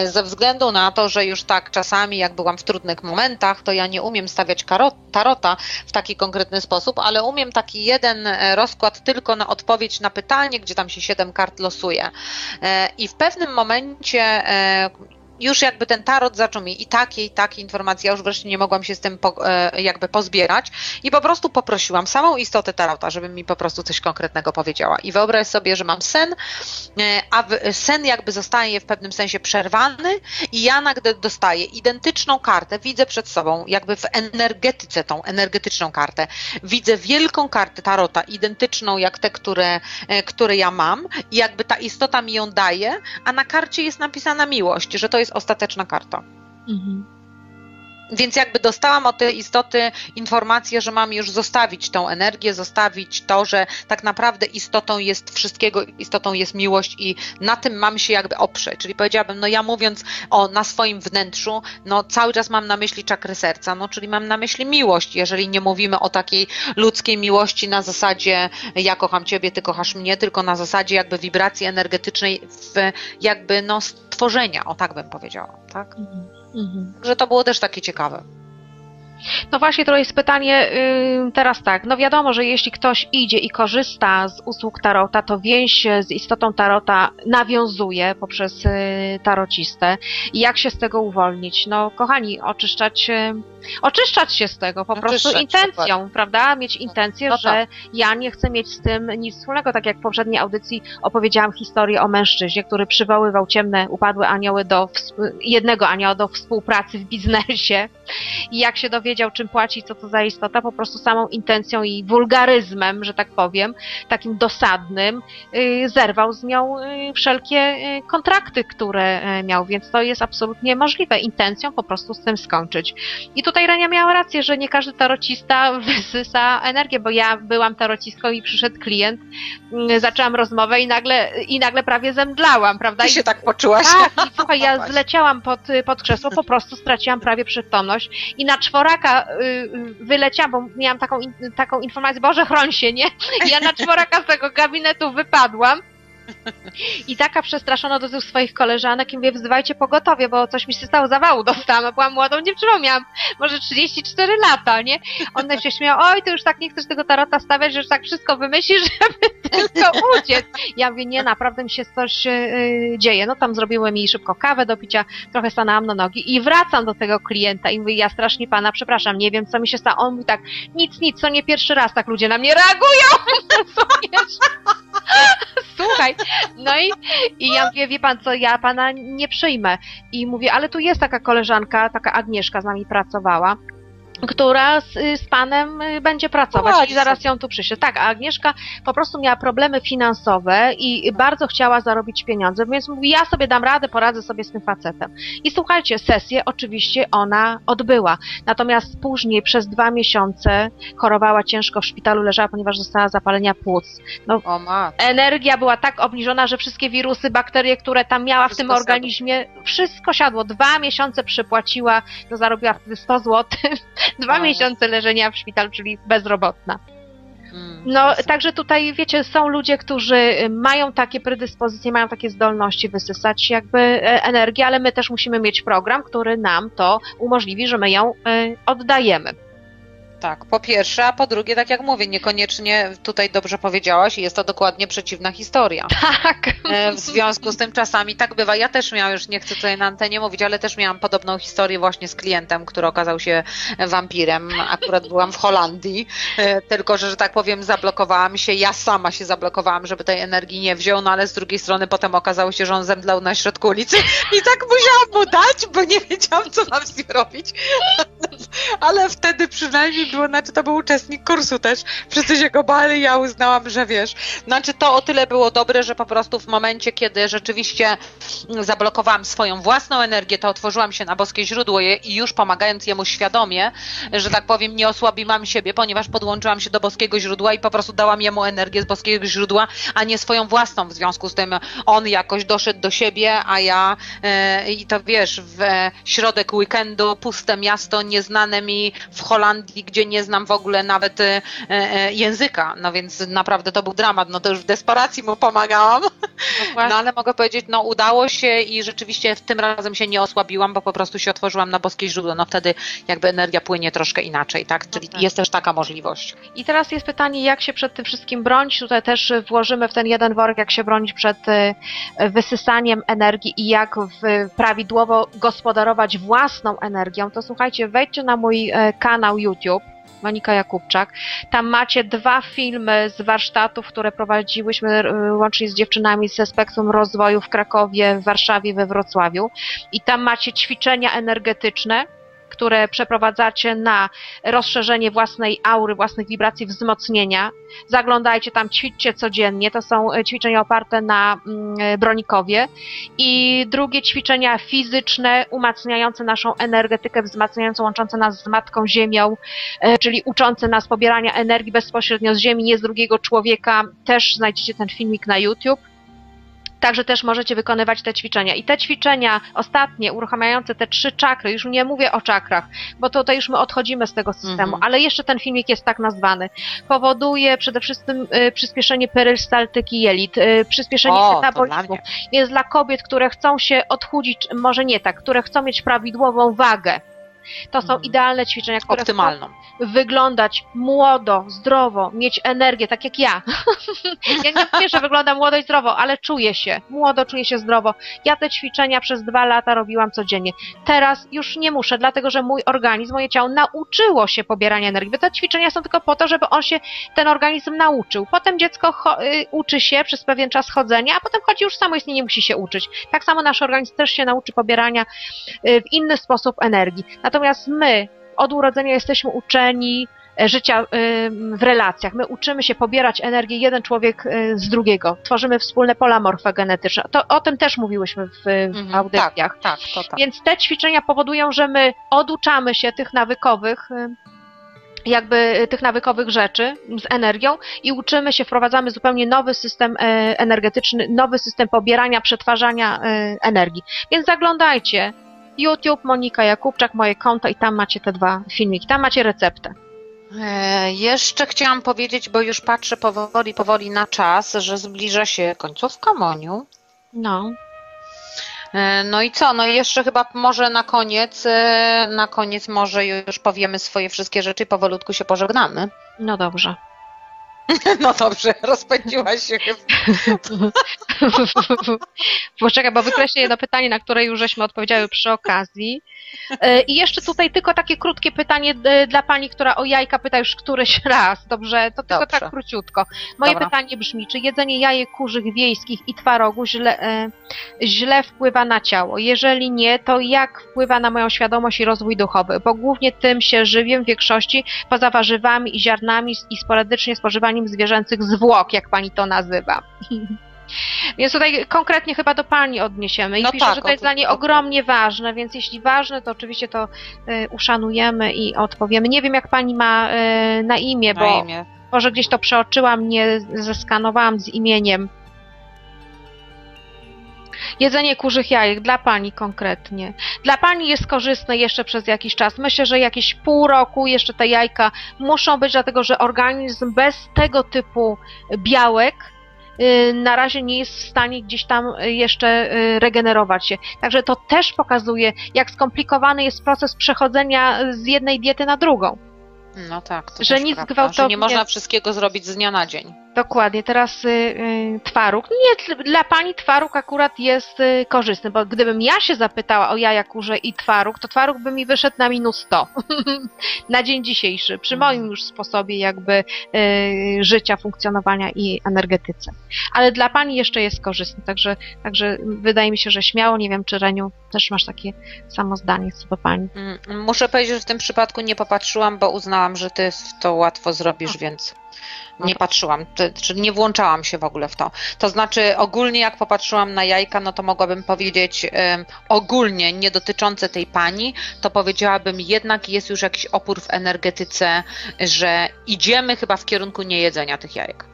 Ze względu na to, że już tak czasami, jak byłam w trudnych momentach, to ja nie umiem stawiać tarota w taki konkretny sposób, ale umiem taki jeden rozkład tylko na odpowiedź na pytanie, gdzie tam się siedem kart losuje. E, I w pewnym momencie e, już jakby ten tarot zaczął mi i takie, i takie informacje, ja już wreszcie nie mogłam się z tym po, e, jakby pozbierać i po prostu poprosiłam samą istotę tarota, żeby mi po prostu coś konkretnego powiedziała. I wyobraź sobie, że mam sen, e, a sen jakby zostaje w pewnym sensie przerwany i ja nagle dostaję identyczną kartę, widzę przed sobą jakby w energetyce tą energetyczną kartę, widzę wielką kartę tarota, identyczną jak te, które, e, które ja mam i jakby ta istota mi ją daje, a na karcie jest napisana miłość, że to jest ostateczna karta. Mhm. Więc jakby dostałam od tej istoty informację, że mam już zostawić tą energię, zostawić to, że tak naprawdę istotą jest wszystkiego, istotą jest miłość i na tym mam się jakby oprzeć. Czyli powiedziałabym, no ja mówiąc o na swoim wnętrzu, no cały czas mam na myśli czakry serca, no czyli mam na myśli miłość, jeżeli nie mówimy o takiej ludzkiej miłości na zasadzie ja kocham ciebie, ty kochasz mnie, tylko na zasadzie jakby wibracji energetycznej w jakby no stworzenia, o tak bym powiedziała, tak? Mhm. Mhm. To było też takie ciekawe. No właśnie, to jest pytanie yy, teraz tak. No wiadomo, że jeśli ktoś idzie i korzysta z usług tarota, to więź z istotą tarota nawiązuje poprzez yy, tarocistę. I jak się z tego uwolnić? No kochani, oczyszczać, yy, oczyszczać się z tego po prostu Oczyszczać, intencją, dokładnie. prawda? Mieć intencję, No że tak. ja nie chcę mieć z tym nic wspólnego. Tak jak w poprzedniej audycji opowiedziałam historię o mężczyźnie, który przywoływał ciemne, upadłe anioły do jednego anioła do współpracy w biznesie. I jak się dowiedział, czym płaci, co to za istota, po prostu samą intencją i wulgaryzmem, że tak powiem, takim dosadnym, yy, zerwał z nią yy, wszelkie yy, kontrakty, które miał, więc to jest absolutnie możliwe. Intencją po prostu z tym skończyć. I tutaj Renia miała rację, że nie każdy tarocista wysysa energię, bo ja byłam tarocistką i przyszedł klient, zaczęłam rozmowę i nagle, i nagle prawie zemdlałam, prawda? Ty I się tak poczułaś? tak, i słuchaj, ja zleciałam pod, pod krzesło, po prostu straciłam prawie przytomność i na czworaka y, y, wyleciałam, bo miałam taką, taką informację, Boże chroń się, nie? Ja na czworaka z tego gabinetu wypadłam. I taka przestraszona do tych swoich koleżanek i mówię, wzywajcie pogotowie, bo coś mi się stało, zawału dostałam, a byłam młodą dziewczyną, miałam może 34 lata, nie? One się śmieją, oj, ty już tak nie chcesz tego tarota stawiać, że już tak wszystko wymyślisz, żeby tylko uciec. Ja mówię, nie, naprawdę mi się coś yy, dzieje. No tam zrobiły mi szybko kawę do picia, trochę stanęłam na nogi i wracam do tego klienta i mówię, ja strasznie pana przepraszam, nie wiem co mi się stało. On mówi tak, nic, nic, to nie pierwszy raz tak ludzie na mnie reagują. Rozumiesz? Słuchaj, no i, i ja mówię, wie pan co, ja pana nie przyjmę. I mówię, ale tu jest taka koleżanka, taka Agnieszka z nami pracowała, która z, z panem y, będzie pracować No i zaraz ją tu przyślę. Tak, a Agnieszka po prostu miała problemy finansowe i bardzo chciała zarobić pieniądze, więc mówi, ja sobie dam radę, poradzę sobie z tym facetem. I słuchajcie, sesję oczywiście ona odbyła. Natomiast później przez dwa miesiące chorowała ciężko w szpitalu, leżała, ponieważ dostała zapalenia płuc. O ma. Energia była tak obniżona, że wszystkie wirusy, bakterie, które tam miała w Wszystko tym siadło. organizmie, wszystko siadło. Dwa miesiące przypłaciła, to zarobiła wtedy 100 zł. Dwa miesiące leżenia w szpitalu, czyli bezrobotna. Mm. No, także tutaj, wiecie, są ludzie, którzy y, mają takie predyspozycje, mają takie zdolności wysysać jakby e, energię, ale my też musimy mieć program, który nam to umożliwi, że my ją y, oddajemy. Tak, po pierwsze, a po drugie, tak jak mówię, niekoniecznie tutaj dobrze powiedziałaś, jest to dokładnie przeciwna historia. Tak. E, W związku z tym czasami tak bywa. Ja też miałam, już nie chcę tutaj na antenie mówić, ale też miałam podobną historię właśnie z klientem, który okazał się wampirem. Akurat byłam w Holandii, e, tylko że, że tak powiem, zablokowałam się. Ja sama się zablokowałam, żeby tej energii nie wziął, no ale z drugiej strony potem okazało się, że on zemdlał na środku ulicy i tak musiałam mu dać, bo nie wiedziałam, co mam z nim robić. Ale wtedy przynajmniej było, znaczy to był uczestnik kursu też, wszyscy się go bali, ja uznałam, że wiesz, znaczy to o tyle było dobre, że po prostu w momencie, kiedy rzeczywiście zablokowałam swoją własną energię, to otworzyłam się na boskie źródło i już pomagając jemu świadomie, że tak powiem, nie osłabiłam siebie, ponieważ podłączyłam się do boskiego źródła i po prostu dałam jemu energię z boskiego źródła, a nie swoją własną. W związku z tym on jakoś doszedł do siebie, a ja e, i to wiesz, w e, środek weekendu, puste miasto, nieznane znane mi w Holandii, gdzie nie znam w ogóle nawet e, e, języka, no więc naprawdę to był dramat, no to już w desperacji mu pomagałam, No no ale mogę powiedzieć, no udało się i rzeczywiście w tym razem się nie osłabiłam, bo po prostu się otworzyłam na boskie źródło, no wtedy jakby energia płynie troszkę inaczej, tak, czyli tak. jest też taka możliwość. I teraz jest pytanie, jak się przed tym wszystkim bronić. Tutaj też włożymy w ten jeden worek, jak się bronić przed y, wysysaniem energii i jak prawidłowo gospodarować własną energią. To słuchajcie, wejdźcie na mój e, kanał YouTube. Monika Jakubczak. Tam macie dwa filmy z warsztatów, które prowadziłyśmy y, łącznie z dziewczynami ze Spektrum Rozwoju w Krakowie, w Warszawie, we Wrocławiu. I tam macie ćwiczenia energetyczne, które przeprowadzacie na rozszerzenie własnej aury, własnych wibracji, wzmocnienia. Zaglądajcie tam, ćwiczcie codziennie. To są e, ćwiczenia oparte na mm, e, Bronikowie. I drugie ćwiczenia fizyczne, umacniające naszą energetykę, wzmacniające, łączące nas z Matką Ziemią, e, czyli uczące nas pobierania energii bezpośrednio z Ziemi, nie z drugiego człowieka. Też znajdziecie ten filmik na YouTube. Także też możecie wykonywać te ćwiczenia. I te ćwiczenia ostatnie, uruchamiające te trzy czakry, już nie mówię o czakrach, bo tutaj już my odchodzimy z tego systemu, Mhm. ale jeszcze ten filmik jest tak nazwany. Powoduje przede wszystkim y, przyspieszenie perystaltyki jelit, y, przyspieszenie O, to dla metabolizmu. Jest dla kobiet, które chcą się odchudzić, może nie tak, które chcą mieć prawidłową wagę. To są Mhm. idealne ćwiczenia, które Optymalną. wyglądać młodo, zdrowo, mieć energię, tak jak ja. ja nie mówię, że wyglądam młodo i zdrowo, ale czuję się młodo, czuję się zdrowo. Ja te ćwiczenia przez dwa lata robiłam codziennie. Teraz już nie muszę, dlatego że mój organizm, moje ciało nauczyło się pobierania energii. Bo te ćwiczenia są tylko po to, żeby on się, ten organizm nauczył. Potem dziecko y, uczy się przez pewien czas chodzenia, a potem chodzi już samoistnie, nie musi się uczyć. Tak samo nasz organizm też się nauczy pobierania y, w inny sposób energii. Natomiast my od urodzenia jesteśmy uczeni e, życia y, w relacjach. My uczymy się pobierać energię jeden człowiek y, z drugiego. Tworzymy wspólne pola morfogenetyczne. To, o tym też mówiłyśmy w, Mhm, audycjach. Tak, to tak. Więc te ćwiczenia powodują, że my oduczamy się tych nawykowych, jakby tych nawykowych rzeczy z energią i uczymy się, wprowadzamy zupełnie nowy system e, energetyczny, nowy system pobierania, przetwarzania e, energii. Więc zaglądajcie. YouTube, Monika Jakubczak, moje konto i tam macie te dwa filmiki, tam macie receptę. E, jeszcze chciałam powiedzieć, bo już patrzę powoli, powoli na czas, że zbliża się końcówka Moniu. No. E, No i co? No jeszcze chyba może na koniec, e, na koniec może już powiemy swoje wszystkie rzeczy i powolutku się pożegnamy. No dobrze. No dobrze, rozpędziłaś się chyba. Poczekaj, bo wykreślę jedno pytanie, na które już żeśmy odpowiedziały przy okazji. E, I jeszcze tutaj tylko takie krótkie pytanie e, dla pani, która o jajka pyta już któryś raz. Dobrze, to tylko Dobrze. tak króciutko. Moje Dobra. pytanie brzmi, czy jedzenie jajek kurzych wiejskich i twarogu źle, e, źle wpływa na ciało? Jeżeli nie, to jak wpływa na moją świadomość i rozwój duchowy? Bo głównie tym się żywię w większości, poza warzywami i ziarnami i sporadycznie spożywaniem zwierzęcych zwłok, jak pani to nazywa. Więc tutaj konkretnie chyba do Pani odniesiemy. I No pisze, tak, że to jest dla niej ogromnie ważne, więc jeśli ważne, to oczywiście to y, uszanujemy i odpowiemy. Nie wiem, jak Pani ma y, na imię, Na bo imię. może gdzieś to przeoczyłam, nie zeskanowałam z imieniem. Jedzenie kurzych jajek dla Pani konkretnie. Dla Pani jest korzystne jeszcze przez jakiś czas. Myślę, że jakieś pół roku jeszcze te jajka muszą być, dlatego że organizm bez tego typu białek y, na razie nie jest w stanie gdzieś tam y, jeszcze y, regenerować się. Także to też pokazuje, jak skomplikowany jest proces przechodzenia z jednej diety na drugą. No tak, to Że nic prawda, że gwałtownie- nie można wszystkiego zrobić z dnia na dzień. Dokładnie, teraz y, y, twaróg. Nie, dla pani twaróg akurat jest y, korzystny, bo gdybym ja się zapytała o jaja kurze i twaróg, to twaróg by mi wyszedł na minus 100 na dzień dzisiejszy, przy Mhm. moim już sposobie jakby życia, funkcjonowania i energetyce. Ale dla pani jeszcze jest korzystny, także, także wydaje mi się, że śmiało, nie wiem czy Reniu też masz takie samo zdanie co do pani. Mm, Muszę powiedzieć, że w tym przypadku nie popatrzyłam, bo uznałam, że ty to łatwo zrobisz, więc nie patrzyłam, czyli nie włączałam się w ogóle w to. To znaczy ogólnie jak popatrzyłam na jajka, no to mogłabym powiedzieć em, ogólnie nie dotyczące tej pani, to powiedziałabym jednak jest już jakiś opór w energetyce, że idziemy chyba w kierunku niejedzenia tych jajek.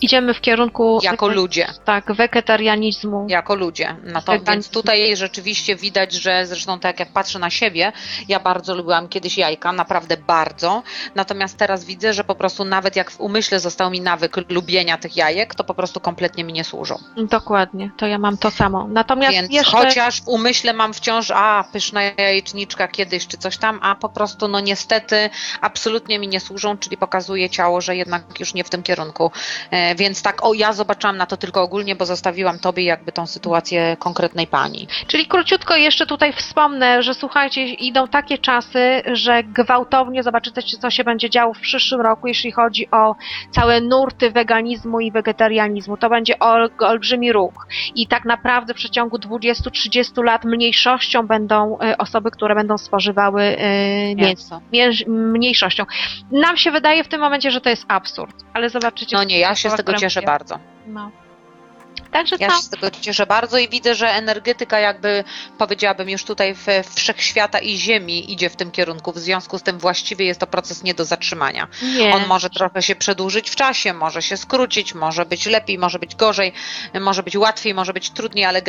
Idziemy w kierunku jako ludzie. tak, wegetarianizmu. jako ludzie. Weganizm. więc tutaj rzeczywiście widać, że zresztą tak jak patrzę na siebie, ja bardzo lubiłam kiedyś jajka, naprawdę bardzo. Natomiast teraz widzę, że po prostu nawet jak w umyśle został mi nawyk lubienia tych jajek, to po prostu kompletnie mi nie służą. Dokładnie, to ja mam to samo. Natomiast Więc jeszcze chociaż w umyśle mam wciąż, a pyszna jajeczniczka kiedyś czy coś tam, a po prostu no niestety absolutnie mi nie służą, czyli pokazuje ciało, że jednak już nie w tym kierunku. E, więc tak, o ja zobaczyłam na to tylko ogólnie, bo zostawiłam tobie jakby tą sytuację konkretnej pani. Czyli króciutko jeszcze tutaj wspomnę, że słuchajcie, idą takie czasy, że gwałtownie zobaczycie, co się będzie działo w przyszłym roku, jeśli chodzi o całe nurty weganizmu i wegetarianizmu. To będzie ol, olbrzymi ruch. I tak naprawdę w przeciągu 20-30 lat mniejszością będą e, osoby, które będą spożywały e, mięso. Mniejszością. Nam się wydaje w tym momencie, że to jest absurd, ale zobaczycie. No nie, ja się z tego które cieszę bardzo. No. Także Ja się z tego cieszę bardzo i widzę, że energetyka jakby powiedziałabym już tutaj w wszechświata i ziemi idzie w tym kierunku. W związku z tym właściwie jest to proces nie do zatrzymania. Nie. On może trochę się przedłużyć w czasie, może się skrócić, może być lepiej, może być gorzej, może być łatwiej, może być trudniej, ale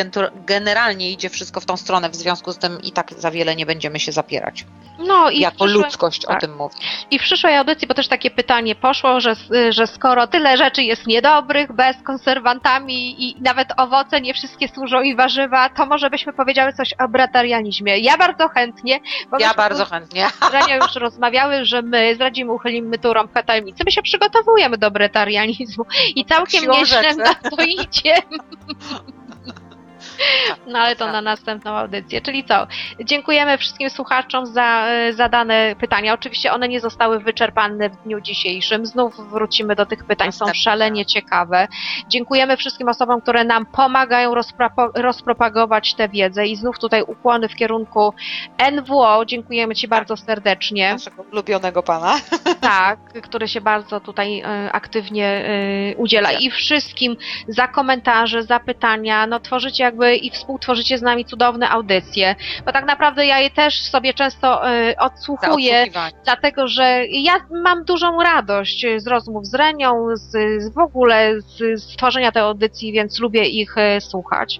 generalnie idzie wszystko w tą stronę. W związku z tym i tak za wiele nie będziemy się zapierać. no, i jako ludzkość o tak. tym mówię. I w przyszłej audycji, bo też takie pytanie poszło, że, że skoro tyle rzeczy jest niedobrych, bez konserwantami i nawet owoce nie wszystkie służą i warzywa, to może byśmy powiedziały coś o bratarianizmie. Ja bardzo chętnie, bo Ja bardzo chętnie. z Renią już rozmawiały, że my zdradzimy, uchylimy tu rąbkę tajemnicy. My się przygotowujemy do bratarianizmu i całkiem nieźle na to idzie. No ale to na następną audycję. Czyli co? Dziękujemy wszystkim słuchaczom za e, zadane pytania. Oczywiście one nie zostały wyczerpane w dniu dzisiejszym. Znów wrócimy do tych pytań, są szalenie ciekawe. Dziękujemy wszystkim osobom, które nam pomagają rozpropagować tę wiedzę i znów tutaj ukłony w kierunku NWO. Dziękujemy Ci bardzo serdecznie. Naszego ulubionego pana. Tak, który się bardzo tutaj e, aktywnie e, udziela i wszystkim za komentarze, za pytania, no tworzycie jakby i współtworzycie z nami cudowne audycje, bo tak naprawdę ja je też sobie często e, odsłuchuję, dlatego że ja mam dużą radość z rozmów z Renią, z, z w ogóle z, z tworzenia tej audycji, więc lubię ich e, słuchać.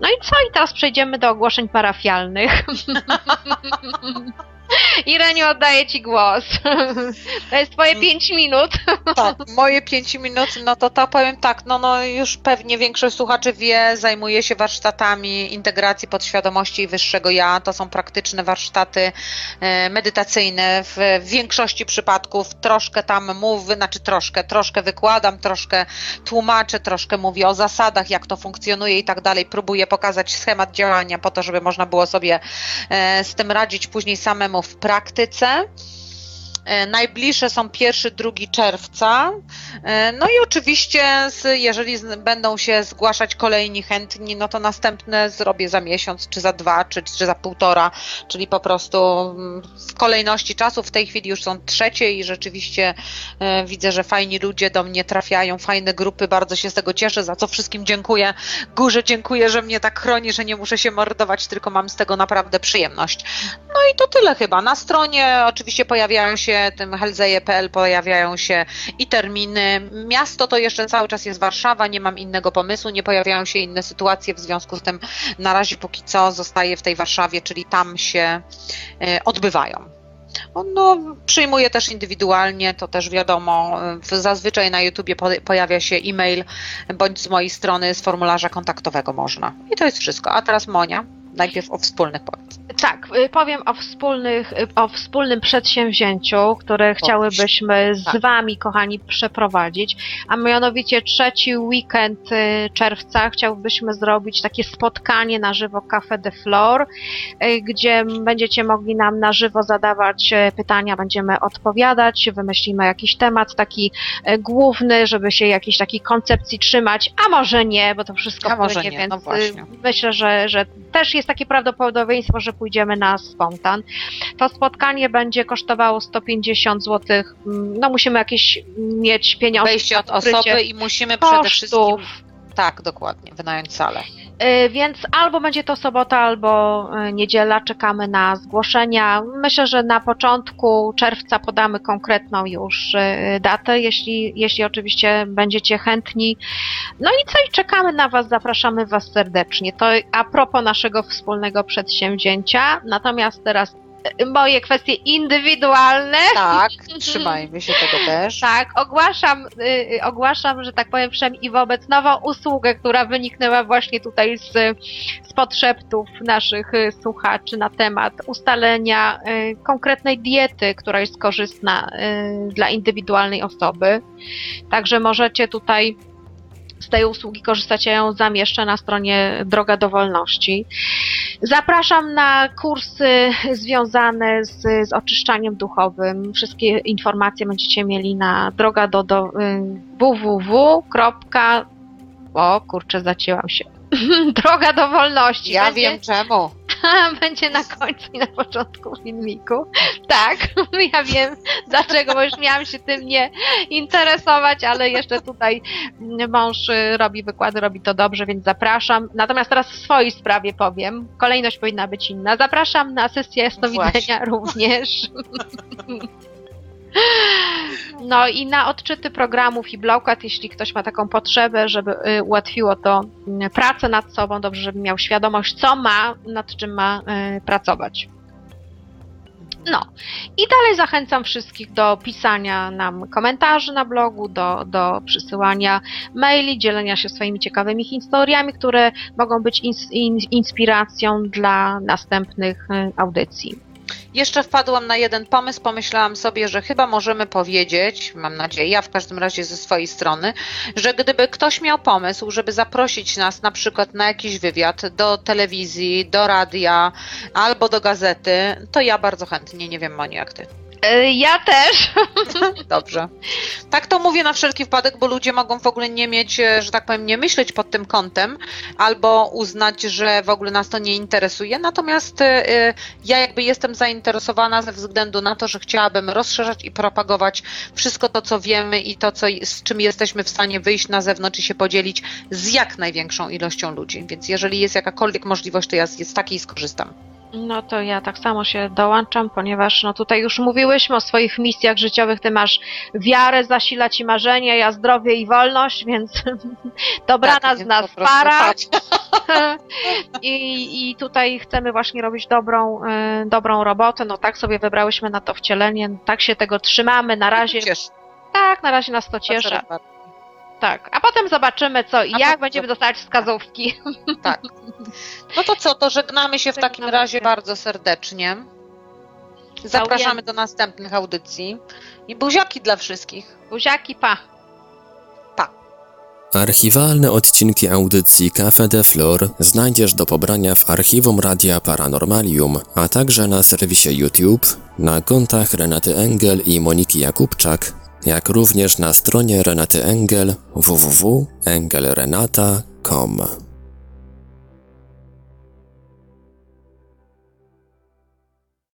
No i co? I teraz przejdziemy do ogłoszeń parafialnych. I Reniu, oddaję Ci głos. To jest Twoje Mm. 5 minut. Tak, moje 5 minut, no to to powiem tak, no, no już pewnie większość słuchaczy wie, zajmuję się warsztatami integracji podświadomości i wyższego ja. To są praktyczne warsztaty e, medytacyjne. W, w większości przypadków troszkę tam mówię, znaczy troszkę, troszkę wykładam, troszkę tłumaczę, troszkę mówię o zasadach, jak to funkcjonuje i tak dalej. Próbuję pokazać schemat działania po to, żeby można było sobie e, z tym radzić później samemu w praktyce. E, Najbliższe są 1-2 czerwca. E, No i oczywiście, jeżeli będą się zgłaszać kolejni chętni, no to następne zrobię za miesiąc, czy za dwa, czy, czy za półtora, czyli po prostu mm, w kolejności czasu. W tej chwili już są trzecie i rzeczywiście e, widzę, że fajni ludzie do mnie trafiają, fajne grupy, bardzo się z tego cieszę, za co wszystkim dziękuję. Górze dziękuję, że mnie tak chroni, że nie muszę się mordować, tylko mam z tego naprawdę przyjemność. No i to tyle chyba. Na stronie oczywiście pojawiają się tym helzeje.pl pojawiają się i terminy. Miasto to jeszcze cały czas jest Warszawa, nie mam innego pomysłu, nie pojawiają się inne sytuacje, w związku z tym na razie póki co zostaję w tej Warszawie, czyli tam się e, odbywają. No, przyjmuję też indywidualnie, to też wiadomo. Zazwyczaj na YouTubie po- pojawia się e-mail bądź z mojej strony z formularza kontaktowego można. I to jest wszystko. A teraz Monia, najpierw o wspólnych powiedz. Tak, y, powiem o, wspólnych, y, o wspólnym przedsięwzięciu, które chciałybyśmy z Tak. Wami, kochani, przeprowadzić, a mianowicie trzeci weekend y, czerwca chciałbyśmy zrobić takie spotkanie na żywo Cafe de Flor, gdzie będziecie mogli nam na żywo zadawać pytania, będziemy odpowiadać, wymyślimy jakiś temat taki główny, żeby się jakiejś takiej koncepcji trzymać, a może nie, bo to wszystko A może nie, więc no y, właśnie. myślę, że, że też jest takie prawdopodobieństwo, że pójdziemy na spontan. To spotkanie będzie kosztowało 150 zł. No musimy jakieś mieć pieniądze. Wejście od osoby i musimy przede wszystkim kosztów. Tak, dokładnie, wynająć salę. Y, Więc albo będzie to sobota, albo y, niedziela. Czekamy na zgłoszenia. Myślę, że na początku czerwca podamy konkretną już y, datę, jeśli, jeśli oczywiście będziecie chętni. No i co? I czekamy na Was, zapraszamy Was serdecznie. To a propos naszego wspólnego przedsięwzięcia. Natomiast teraz moje kwestie indywidualne. Tak, trzymajmy się tego też. Tak, ogłaszam, y, y, ogłaszam, że tak powiem, wszem i wobec nową usługę, która wyniknęła właśnie tutaj z, z podszeptów naszych y, słuchaczy na temat ustalenia y, konkretnej diety, która jest korzystna y, dla indywidualnej osoby. Także możecie tutaj z tej usługi korzystać, ja ją zamieszczę na stronie Droga do Wolności. Zapraszam na kursy związane z, z oczyszczaniem duchowym. Wszystkie informacje będziecie mieli na droga do, do y, www. O kurczę, zacięłam się. Droga do wolności. Ja będzie, wiem czemu. będzie na końcu i na początku filmiku. Tak, ja wiem dlaczego, bo już miałam się tym nie interesować, ale jeszcze tutaj mąż robi wykłady, robi to dobrze, więc zapraszam. Natomiast teraz w swojej sprawie powiem. Kolejność powinna być inna. Zapraszam na sesję jasnowidzenia Właśnie. również. No i na odczyty programów i blokad, jeśli ktoś ma taką potrzebę, żeby y, ułatwiło to y, pracę nad sobą, dobrze, żeby miał świadomość, co ma, nad czym ma y, pracować. No i dalej zachęcam wszystkich do pisania nam komentarzy na blogu, do, do przysyłania maili, dzielenia się swoimi ciekawymi historiami, które mogą być ins, in, inspiracją dla następnych y, audycji. Jeszcze wpadłam na jeden pomysł, pomyślałam sobie, że chyba możemy powiedzieć, mam nadzieję, ja w każdym razie ze swojej strony, że gdyby ktoś miał pomysł, żeby zaprosić nas na przykład na jakiś wywiad do telewizji, do radia albo do gazety, to ja bardzo chętnie, nie wiem Moni jak ty. Y, Ja też. Dobrze. Tak to mówię na wszelki wypadek, bo ludzie mogą w ogóle nie mieć, e, że tak powiem, nie myśleć pod tym kątem, albo uznać, że w ogóle nas to nie interesuje. Natomiast e, e, ja jakby jestem zainteresowana ze względu na to, że chciałabym rozszerzać i propagować wszystko to, co wiemy i to, co, z czym jesteśmy w stanie wyjść na zewnątrz i się podzielić z jak największą ilością ludzi. Więc jeżeli jest jakakolwiek możliwość, to ja z takiej skorzystam. No to ja tak samo się dołączam, ponieważ no tutaj już mówiłyśmy o swoich misjach życiowych. Ty masz wiarę, zasila ci marzenia, ja zdrowie i wolność, więc dobrana Tak, z nas para. chodź. I, I tutaj chcemy właśnie robić dobrą, y, dobrą robotę. No tak sobie wybrałyśmy na to wcielenie, tak się tego trzymamy. Na razie, tak, na razie nas to cieszy. Tak, a potem zobaczymy co i jak będziemy dostać wskazówki. Tak. No to co, to żegnamy się w takim razie bardzo serdecznie. Zapraszamy do następnych audycji i buziaki dla wszystkich. Buziaki, pa! Archiwalne odcinki audycji Cafe de Flor znajdziesz do pobrania w archiwum Radia Paranormalium, a także na serwisie YouTube, na kontach Renaty Engel i Moniki Jakubczak, jak również na stronie Renaty Engel www.engelrenata.com.